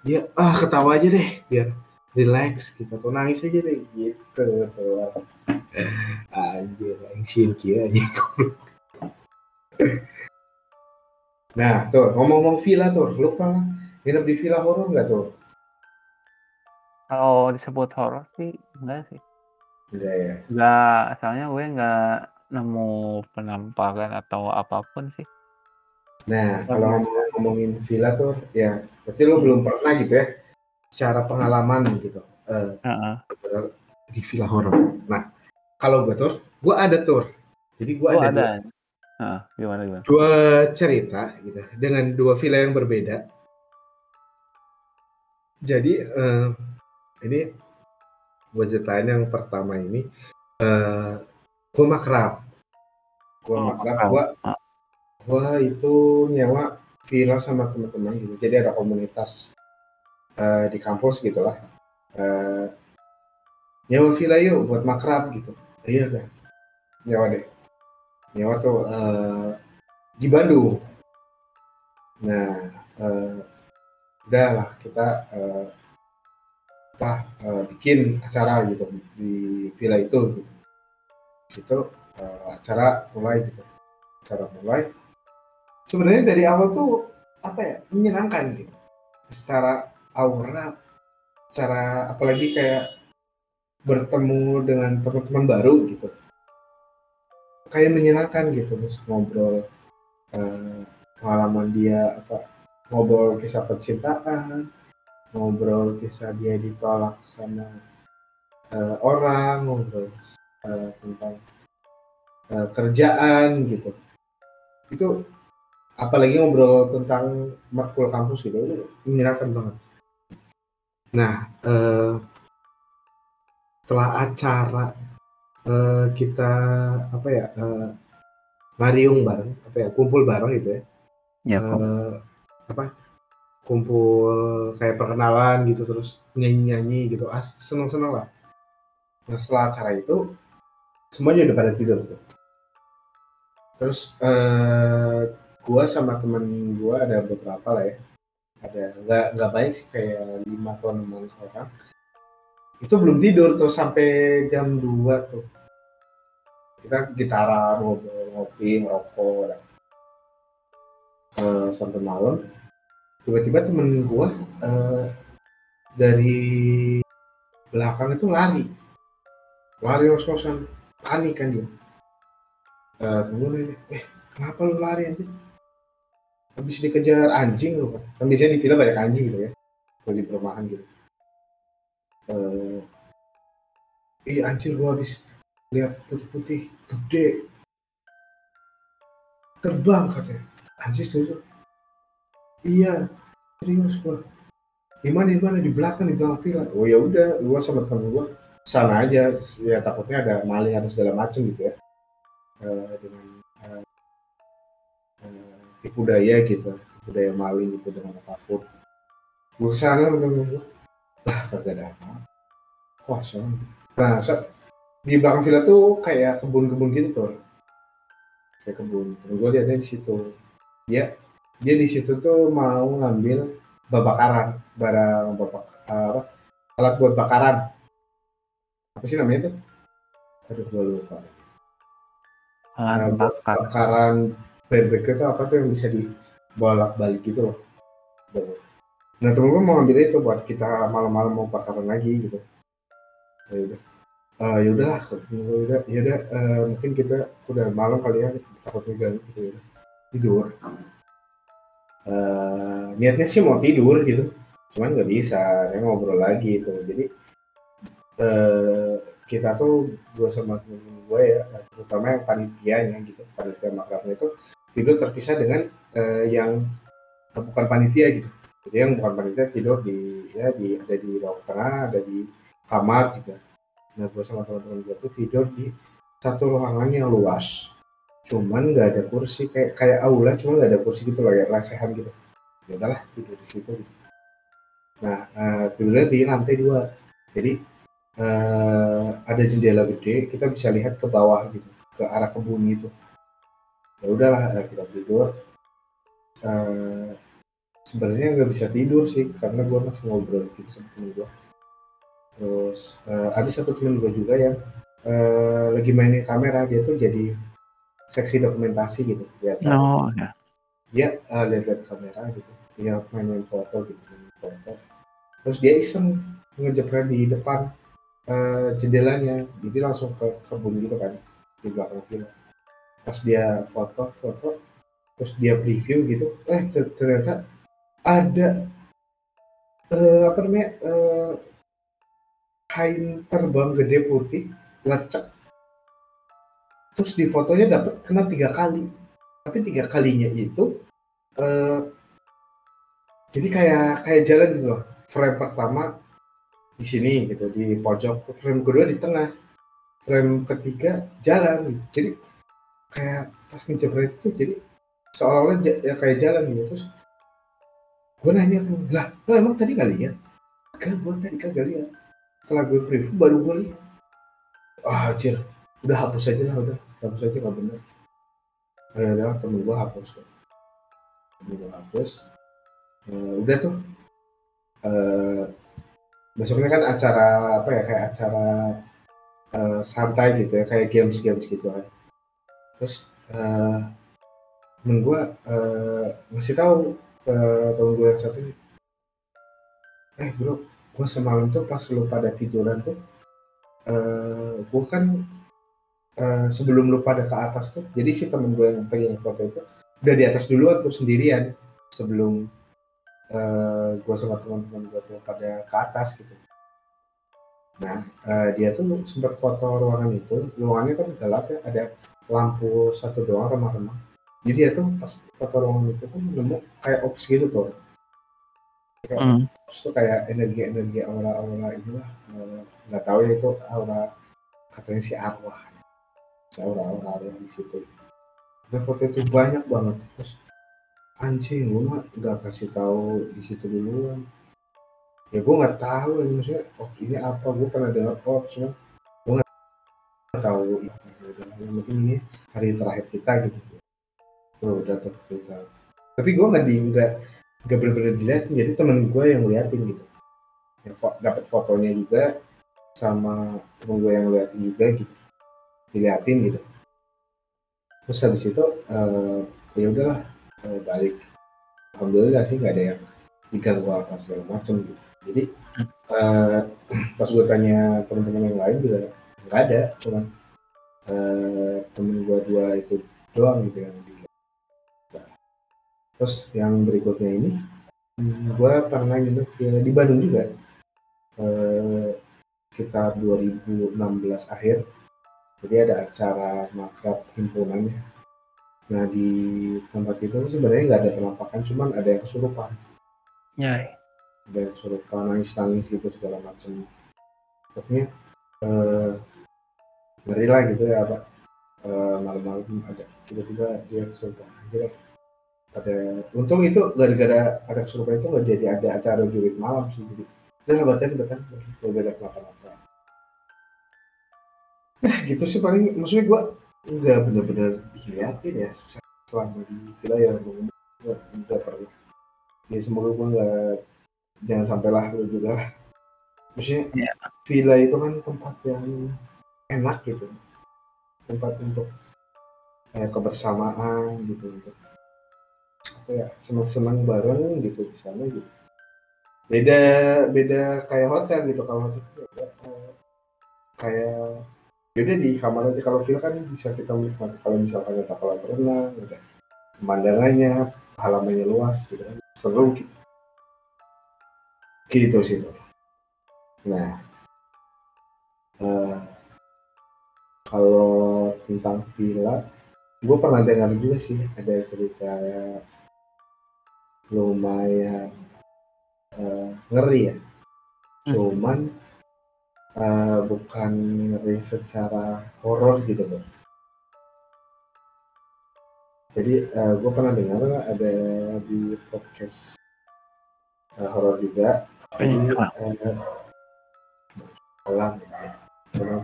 dia ah ketawa aja deh biar relax gitu. Atau nangis aja deh gitu. Anjir anjir kia [laughs] nah tuh ngomong-ngomong villa tuh lu pernah nginep di villa horor nggak tuh kalau disebut horor sih enggak sih. Enggak ya enggak soalnya gue enggak nemu penampakan atau apa pun sih. Nah kalau ngomongin villa tuh ya berarti lu belum pernah gitu ya secara pengalaman gitu uh, uh -uh. di villa horor. Nah kalau gue tuh gue ada tuh jadi gue oh, ada, ada. Dua, uh, gimana gimana? dua cerita gitu dengan dua villa yang berbeda jadi uh, ini buat ceritain yang pertama ini uh, gue makrab. Gue oh, makrab gue gue itu nyewa villa sama teman-teman gitu. Jadi ada komunitas uh, di kampus gitulah uh, nyewa villa yuk buat makrab gitu. Iya kan nyewa deh. Nyewa tuh uh, di Bandung. Nah uh, udahlah kita uh, apa uh, bikin acara gitu di villa itu gitu. itu uh, acara mulai gitu. Acara mulai. Sebenarnya dari awal tuh apa ya menyenangkan gitu. Secara aura secara apalagi kayak bertemu dengan teman-teman baru gitu. Kayak menyenangkan gitu terus ngobrol uh, pengalaman dia apa ngobrol kisah percintaan, ngobrol kisah dia ditolak sama uh, orang, ngobrol uh, tentang uh, kerjaan gitu. Itu apalagi ngobrol tentang matkul kampus gitu, itu menyenangkan banget. Nah, uh, setelah acara uh, kita apa ya uh, ngariung bareng, apa ya kumpul bareng gitu ya. Ya, uh, apa kumpul kayak perkenalan gitu terus nyanyi-nyanyi gitu. Ah seneng-seneng lah. Nah setelah acara itu semuanya udah pada tidur tuh. Terus eh, gua sama temen gua ada beberapa lah ya. Ada nggak nggak baik sih kayak lima atau enam orang. Itu belum tidur tuh sampai jam 2 tuh. Kita gitaran ngobrol ngopi ngerokok uh, sampai malam tiba-tiba temen gue uh, dari belakang itu lari. Lari os-osan panik kan dia. Uh, temen gue eh kenapa lu lari aja habis dikejar anjing lu kan biasanya di film banyak anjing gitu ya. Kalau di perumahan gitu. Uh, eh anjing gua habis lihat putih-putih gede. Terbang katanya. Anjing serius iya serius gua. Di mana di mana? Di belakang di belakang villa. Oh ya udah gua sama temen gua sana aja. Ya takutnya ada maling atau segala macam gitu ya. Uh, dengan uh, uh, tipu daya gitu. Tipu daya maling gitu dengan apa pun. Gua ke sana temen gua. Lah kagak ada apa kosong nah so, di belakang villa tuh kayak kebun-kebun gitu tuh kayak kebun. Terus gue lihatnya di situ. Dia dia di situ tuh mau ngambil babakaran barang bapak apa alat buat bakaran. Apa sih namanya tuh? Aduh gue lupa. Alat nah, bakar. bakaran. Barbecue itu apa tuh yang bisa dibolak balik gitu loh. Nah temen gue mau ngambil itu buat kita malam-malam mau bakaran lagi gitu. Ya udah. Uh, ya udahlah ya udah uh, mungkin kita udah malam kali ya takutnya ganggu gitu ya. Tidur uh, niatnya sih mau tidur gitu. Cuman nggak bisa ya ngobrol lagi itu jadi uh, kita tuh gue sama temen gue ya terutama yang panitianya gitu panitia makrabnya itu tidur terpisah dengan uh, yang uh, bukan panitia gitu. Jadi yang bukan panitia tidur di ya di ada di ruang tengah ada di kamar juga. Nah gue sama teman-teman gue tuh tidur di satu ruangan yang luas cuman nggak ada kursi kayak kayak aula cuma nggak ada kursi gitu loh ya lesehan gitu. Ya udahlah tidur di situ. Gitu. nah uh, tidurnya di lantai dua. Jadi uh, ada jendela gede kita bisa lihat ke bawah gitu ke arah ke bumi itu. Ya udahlah uh, kita tidur. Uh, sebenarnya nggak bisa tidur sih karena gue masih ngobrol gitu sama temen gue terus uh, ada satu temen gue juga yang uh, lagi mainin kamera dia tuh jadi seksi dokumentasi gitu. Dia oh, ya. dia uh, lihat-lihat kamera gitu. Dia main-main foto gitu main foto. Terus dia iseng ngejepret di depan uh, jendelanya. Jadi langsung ke kebun gitu kan di belakang film. Pas dia foto foto terus dia preview gitu eh ternyata ada uh, apa namanya uh, kain terbang gede putih lecek terus di fotonya dapat kena tiga kali. Tapi tiga kalinya itu uh, jadi kayak kayak jalan gitu loh. Frame pertama di sini gitu di pojok. Frame kedua di tengah. Frame ketiga jalan gitu. Jadi kayak pas ngejebret itu jadi seolah-olah ya kayak jalan gitu. Terus gue nanya tuh lah lo emang tadi gak lihat? Gak gue tadi kagak lihat. Setelah gue preview baru gue lihat. Ah anjir udah hapus aja lah udah hapus aja gak bener. Eh, udah temen gue hapus temen gue hapus. Uh, udah tuh. Uh, besoknya kan acara apa ya kayak acara uh, santai gitu ya kayak games games gitu kan. Terus uh, temen gue ngasih tahu ke temen gue yang satu eh bro gue semalam tuh pas lu pada tiduran tuh uh, gue kan uh, sebelum lu pada ke atas tuh jadi si temen gue yang pengen foto itu udah di atas duluan tuh sendirian. Sebelum uh, gue sama teman-teman gue tuh pada ke atas gitu. Nah uh, dia tuh sempat foto ruangan itu. Ruangannya kan gelap ya ada lampu satu doang remah-remah. Jadi ya tuh pas foto ruangan itu tuh nemu kayak ops gitu tuh. Kayak mm. ops tuh kayak energi-energi aura-aura inilah. Eh, nggak tahu ya itu aura katanya si arwah aura-aura yang di situ. Dan foto itu banyak banget. Terus anjing gue mah nggak kasih tahu di situ duluan. Ya gue nggak tahu ini maksudnya oh ini apa? Gue pernah dengar ops cuma gue nggak tahu. Ya, penting ini hari terakhir kita gitu. Oh udah tercerita tapi gue nggak di nggak nggak benar-benar dilihatin. Jadi temen gue yang liatin gitu. Yang fo dapat fotonya juga sama temen gue yang liatin juga gitu diliatin gitu. Terus habis itu uh, ya udahlah uh, balik. Alhamdulillah sih nggak ada yang diganggu apa segala macem gitu. Jadi uh, [clears throat] pas gue tanya teman-teman yang lain juga nggak ada cuman uh, temen gue dua itu doang gitu yang di terus yang berikutnya ini hmm, gue pernah nginep di Bandung juga. Eh, sekitar 2016 akhir jadi ada acara makrab himpunannya. Nah di tempat itu sebenarnya nggak ada penampakan cuman ada yang kesurupan. Ya. Ada yang kesurupan nangis nangis gitu segala macam. Pokoknya eh, ngeri lah gitu ya apa eh, malam-malam ada tiba-tiba dia kesurupan. Aja ada untung itu gara-gara ada kesurupan itu nggak jadi ada acara jurit malam sih. Jadi udah batin batin gak beda kenapa-napa nah gitu sih paling. Maksudnya gue nggak bener-bener diliatin ya selama di villa yang gue udah pernah. Ya semoga gue nggak jangan sampai lah lu juga maksudnya yeah. villa itu kan tempat yang enak gitu. Tempat untuk kayak kebersamaan gitu untuk ya senang-senang bareng gitu di sana gitu. Beda beda kayak hotel gitu. Kalau hotel kayak yaudah di kamar aja. Kalau villa kan bisa kita menikmati. Kalau misalkan ada kolam renang ada pemandangannya halamannya luas gitu kan. Seru gitu. Gitu sih nah uh, tentang villa gue pernah dengar juga sih ada cerita lumayan uh, ngeri ya. Cuman uh, bukan ngeri secara horor gitu tuh. Jadi uh, gue pernah dengar ada di podcast uh, horor juga. Jadi uh, alam ya.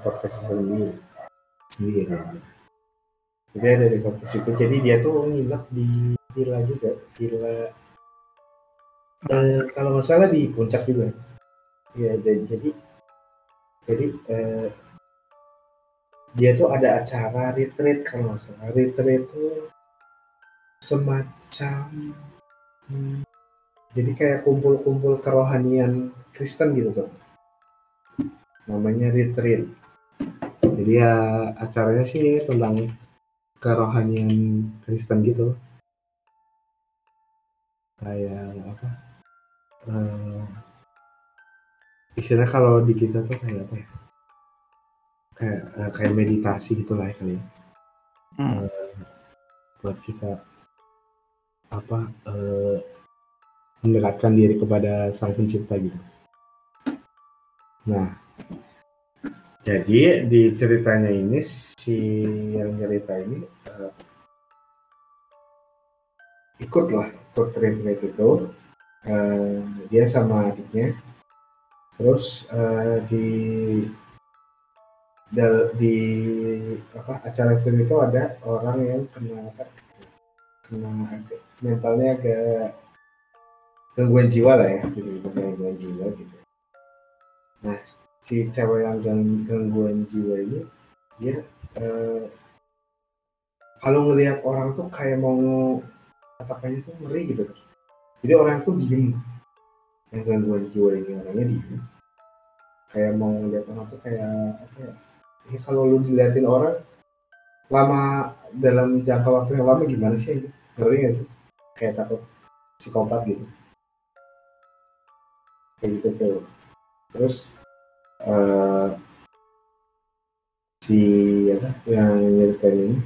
Podcast sendiri. Sendiri. Jadi ada di podcast itu. Jadi dia tuh nginep di villa juga. Villa uh, kalau nggak salah di puncak juga. Ya dan jadi jadi uh, dia tuh ada acara retreat kalau nggak salah. Retreat itu semacam hmm, jadi kayak kumpul-kumpul kerohanian Kristen gitu tuh. Namanya retreat. Jadi ya acaranya sih tentang kerohanian Kristen gitu. Kayak apa? Uh, istilah kalau di kita tuh kayak apa ya? Kayak uh, kayak meditasi gitulah ya kali ya. Hmm. uh, buat kita apa uh, mendekatkan diri kepada sang pencipta gitu. Nah jadi di ceritanya ini si yang cerita ini uh, ikutlah ikut retreat itu. Uh, dia sama adiknya terus uh, di di apa acara itu itu ada orang yang kena kena agak mentalnya agak gangguan jiwa lah ya gitu gangguan jiwa gitu. Nah si cewek yang gang, gangguan jiwa ini dia uh, kalau ngelihat orang tuh kayak mau katakannya tuh ngeri gitu. Jadi orang tuh diem yang gangguan jiwa ini orangnya diem kayak mau ngeliat orang tuh kayak apa ya ini kalau lu diliatin orang lama dalam jangka waktu yang lama gimana sih? Ngeri gak sih? Kayak takut psikopat gitu. Kayak gitu tuh. Terus uh, si apa yang nyeritain ini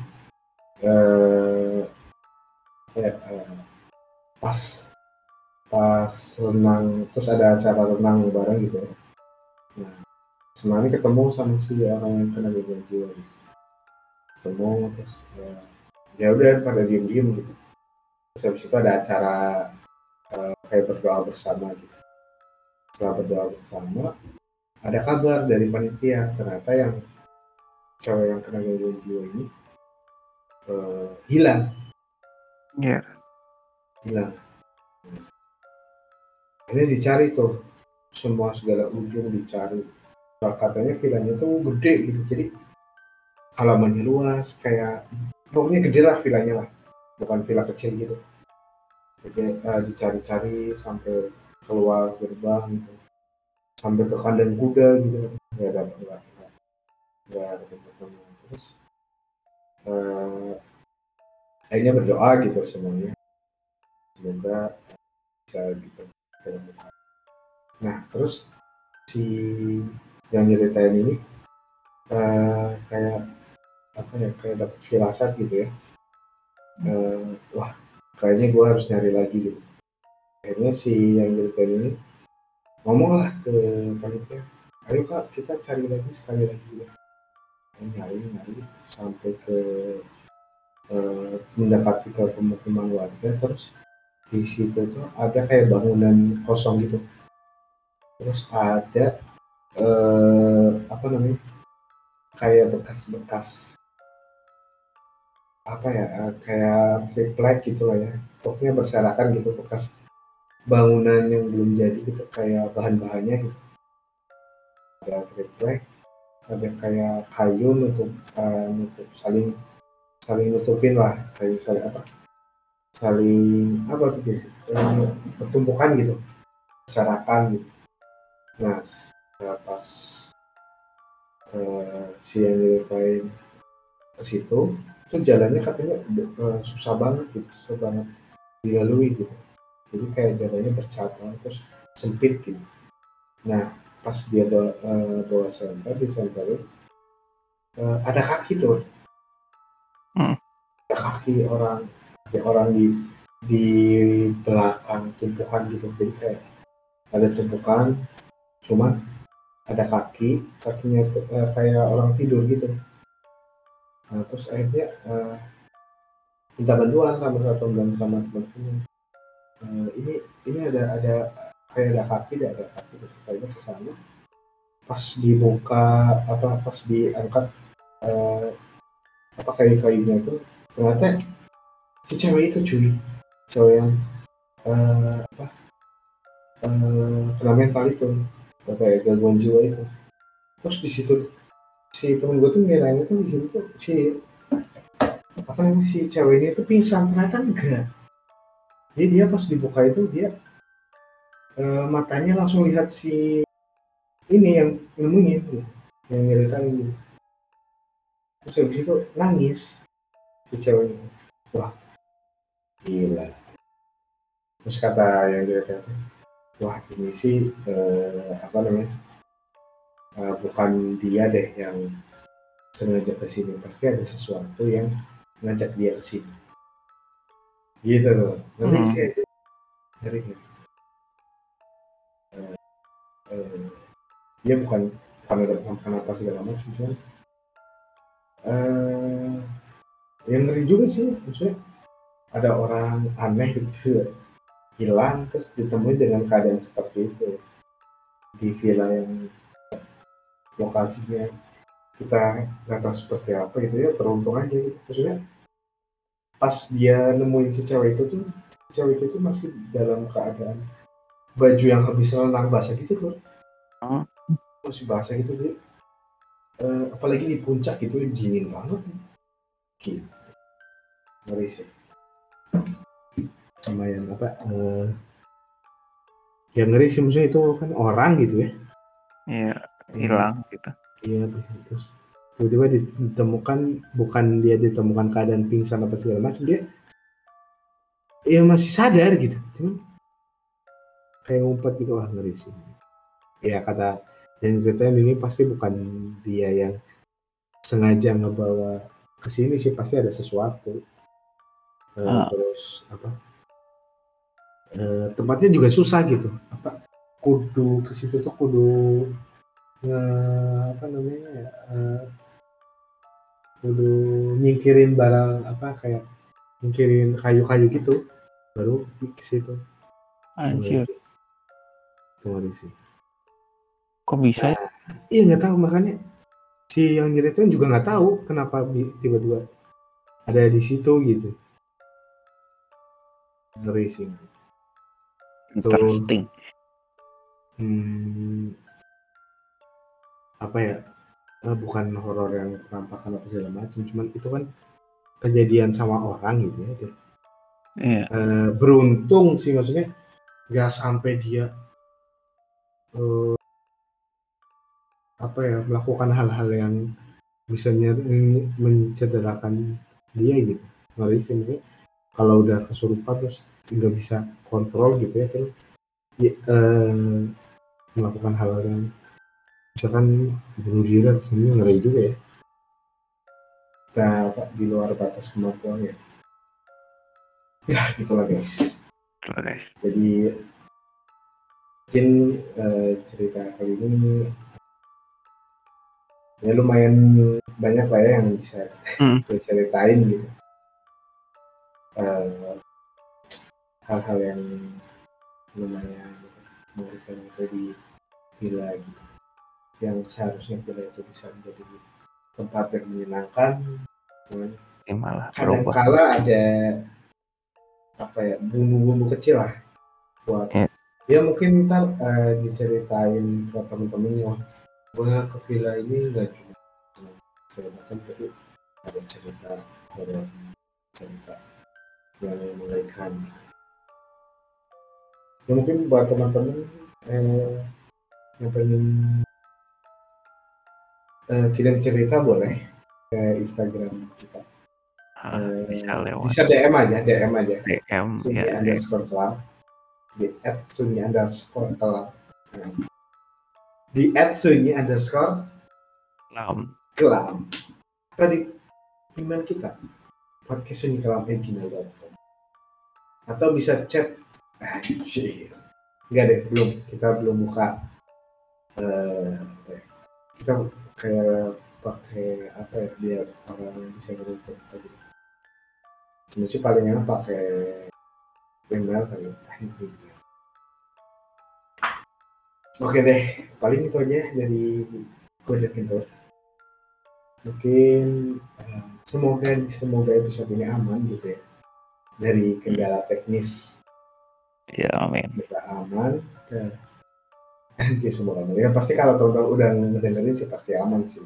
uh, kayak uh, pas pas renang terus ada acara renang bareng gitu ya nah semalam ketemu sama si orang yang kena gangguan jiwa gitu. ketemu terus ya, ya udah pada diem diem gitu terus habis itu ada acara uh, kayak berdoa bersama gitu setelah berdoa bersama ada kabar dari panitia ternyata yang cewek yang kena gangguan jiwa ini uh, hilang Iya. Yeah. hilang ini dicari tuh. Semua segala ujung dicari. Nah, katanya villanya tuh gede gitu. Jadi halamannya luas kayak pokoknya gede lah villanya lah. Bukan villa kecil gitu. Jadi uh, dicari-cari sampai keluar gerbang gitu. Sampai ke kandang kuda gitu. Nggak ada nggak nggak ketemu terus uh, akhirnya berdoa gitu semuanya. Semoga bisa gitu nah terus si yang nyeritain ini uh, kayak apa ya kayak dapet firasat gitu ya. Uh, wah kayaknya gue harus nyari lagi gitu akhirnya si yang nyeritain ini ngomonglah ke panitia ayo kak kita cari lagi sekali lagi gitu nyari nyari sampai ke uh, mendapati ke pemukiman warga terus di situ tuh ada kayak bangunan kosong gitu. Terus ada eh, apa namanya kayak bekas-bekas apa ya eh, kayak triplek gitu lah ya. Pokoknya berserakan gitu bekas bangunan yang belum jadi gitu kayak bahan-bahannya gitu. Ada triplek ada kayak kayu untuk uh, nutup saling saling nutupin lah kayu saling apa saling apa tuh biasa eh, pertumbukan gitu. Sarapan gitu. Nah pas uh, si yang diritain ke situ itu jalannya katanya uh, susah banget gitu susah banget dilalui gitu. Jadi kayak jalannya bercabang terus sempit gitu. Nah pas dia bawa, uh, bawa senter di uh, ada kaki tuh. Kaki orang kaki orang di di belakang tumpukan gitu. Jadi kayak ada tumpukan cuman ada kaki kakinya tuh, eh, kayak orang tidur gitu. Nah terus akhirnya eh, minta bantuan sama satu bilang sama teman-teman. Eh, ini ini ada ada kayak ada kaki ada, ada kaki terus akhirnya ke sana pas dibuka apa pas diangkat eh, apa kayu-kayunya itu ternyata si cewek itu cuy. Cewek yang eh, apa eh, kena mental itu. Apa ya gangguan jiwa itu. Terus di situ si temen gue tuh ngiranya tuh di situ tuh si apa namanya si cewek ini tuh pingsan. Ternyata enggak. Jadi dia pas dibuka itu dia eh, matanya langsung lihat si ini yang nemuin gitu. Yang nyeritain gitu. Terus habis itu nangis si cewek ini. Wah gila. Terus kata yang dia kata wah ini sih eh, apa namanya eh, bukan dia deh yang sengaja ke sini. Pasti ada sesuatu yang ngajak dia ke sini. Gitu loh. Ngeri Hmm. sih? Ngeri ngeri. Eh, eh, dia bukan bukan ada kenapa segala macam cuman eh yang ngeri juga sih maksudnya ada orang aneh gitu. Hilang terus ditemui dengan keadaan seperti itu. Di villa yang lokasinya. Kita nggak tahu seperti apa gitu ya beruntung aja. Gitu. maksudnya pas dia nemuin si cewek itu tuh si cewek itu masih dalam keadaan baju yang habis renang basah gitu tuh. Oh. masih basah gitu dia. Eh, apalagi di puncak gitu dingin banget. Gitu. Ngeri sih sama yang apa eh yang ngeri sih maksudnya itu kan orang gitu ya. Iya, hilang gitu. Iya, terus tiba-tiba ditemukan bukan dia ditemukan keadaan pingsan apa segala macam dia ya masih sadar gitu. Cuman kayak ngumpet gitu ah ngeri sih. Ya kata yang ceritain ini pasti bukan dia yang sengaja ngebawa ke sini sih pasti ada sesuatu Eh, Ah. terus apa? Eh, tempatnya juga susah gitu. Apa? Kudu ke situ tuh kudu nge apa namanya ya? Eh, kudu nyingkirin barang apa kayak nyingkirin kayu-kayu gitu. Baru ke situ. Anjir, ngeri sih. Kok bisa? Ya? iya nggak tahu makanya si yang nyeritain juga nggak tahu kenapa tiba-tiba ada di situ gitu ngeri sih. Interesting. hmm, apa ya? Eh, bukan horor yang penampakan apa segala macam cuman itu kan kejadian sama orang gitu ya dia. Iya, Eh, beruntung sih maksudnya nggak sampai dia eh, apa ya melakukan hal-hal yang bisa mencederakan dia gitu. Sih maksudnya kalau udah kesurupan terus nggak bisa kontrol gitu ya terus ya, eh, melakukan hal-hal yang misalkan bunuh diri atau semuanya ngeri juga ya kita apa, di luar batas kemampuan ya ya gitulah guys guys. jadi mungkin eh, cerita kali ini ya lumayan banyak lah ya yang bisa Hmm. [laughs] gue ceritain gitu Eh, hal-hal yang lumayan mengerikan itu di villa gitu yang seharusnya villa itu bisa menjadi tempat yang menyenangkan cuman Ini malah kadang-kala ada apa ya bumbu-bumbu kecil lah buat Iya. ya mungkin ntar eh, diceritain ke temen-temennya gue ke villa ini nggak cuma cuma segala macam tapi ada cerita ada cerita yang mengerikan ya mungkin buat teman-teman eh, yang pengen eh, kirim cerita boleh ke Instagram kita. Ah, Eh, bisa lewat. bisa DM aja DM aja. DM sunyi ya. Underscore kelam di at sunyi underscore kelam Nah, di at sunyi underscore Lam. kelam. Tadi email kita podcast gmail.com atau bisa chat Anjir. Enggak deh, belum. Kita belum buka ya, kita kayak pakai apa ya biar orang bisa ngerti tadi. Sebenarnya paling enak pakai email kali ya. Oke deh, paling itu aja dari gue Kentor. Mungkin eh, semoga semoga episode ini aman gitu ya dari kendala teknis Ya, amin. kita aman dan [laughs] ya semoga aman. Ya pasti kalau teman-teman udah ngedengerin sih pasti aman sih.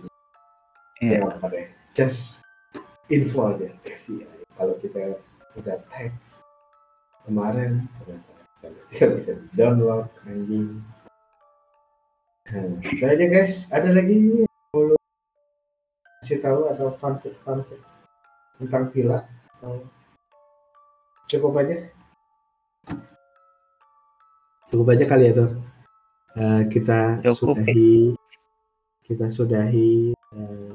Iya. Ya deh. Just info aja FYI. Kalau kita udah tag kemarin ternyata bisa download anjing. Nah, itu aja guys. Ada lagi mau kasih tahu atau fun fact fun fact tentang villa atau cukup aja? Cukup aja kali ya tuh. Eh, kita Cukup, sudahi kita sudahi eh,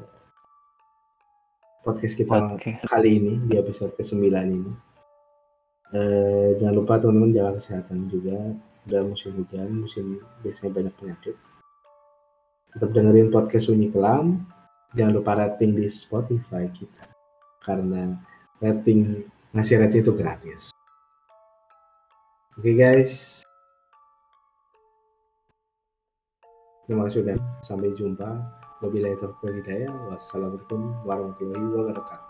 podcast kita Oke. kali ini di episode ke-9 ini. Eh, jangan lupa teman-teman jaga kesehatan juga. Udah musim hujan, musim biasanya banyak penyakit. Tetap dengerin podcast Sunyi Kelam. Jangan lupa rating di Spotify kita. Karena rating ngasih rating itu gratis. Oke guys. Terima kasih sudah sampai jumpa. Wabillahi taufiq wal hidayah. Wassalamualaikum warahmatullahi wabarakatuh.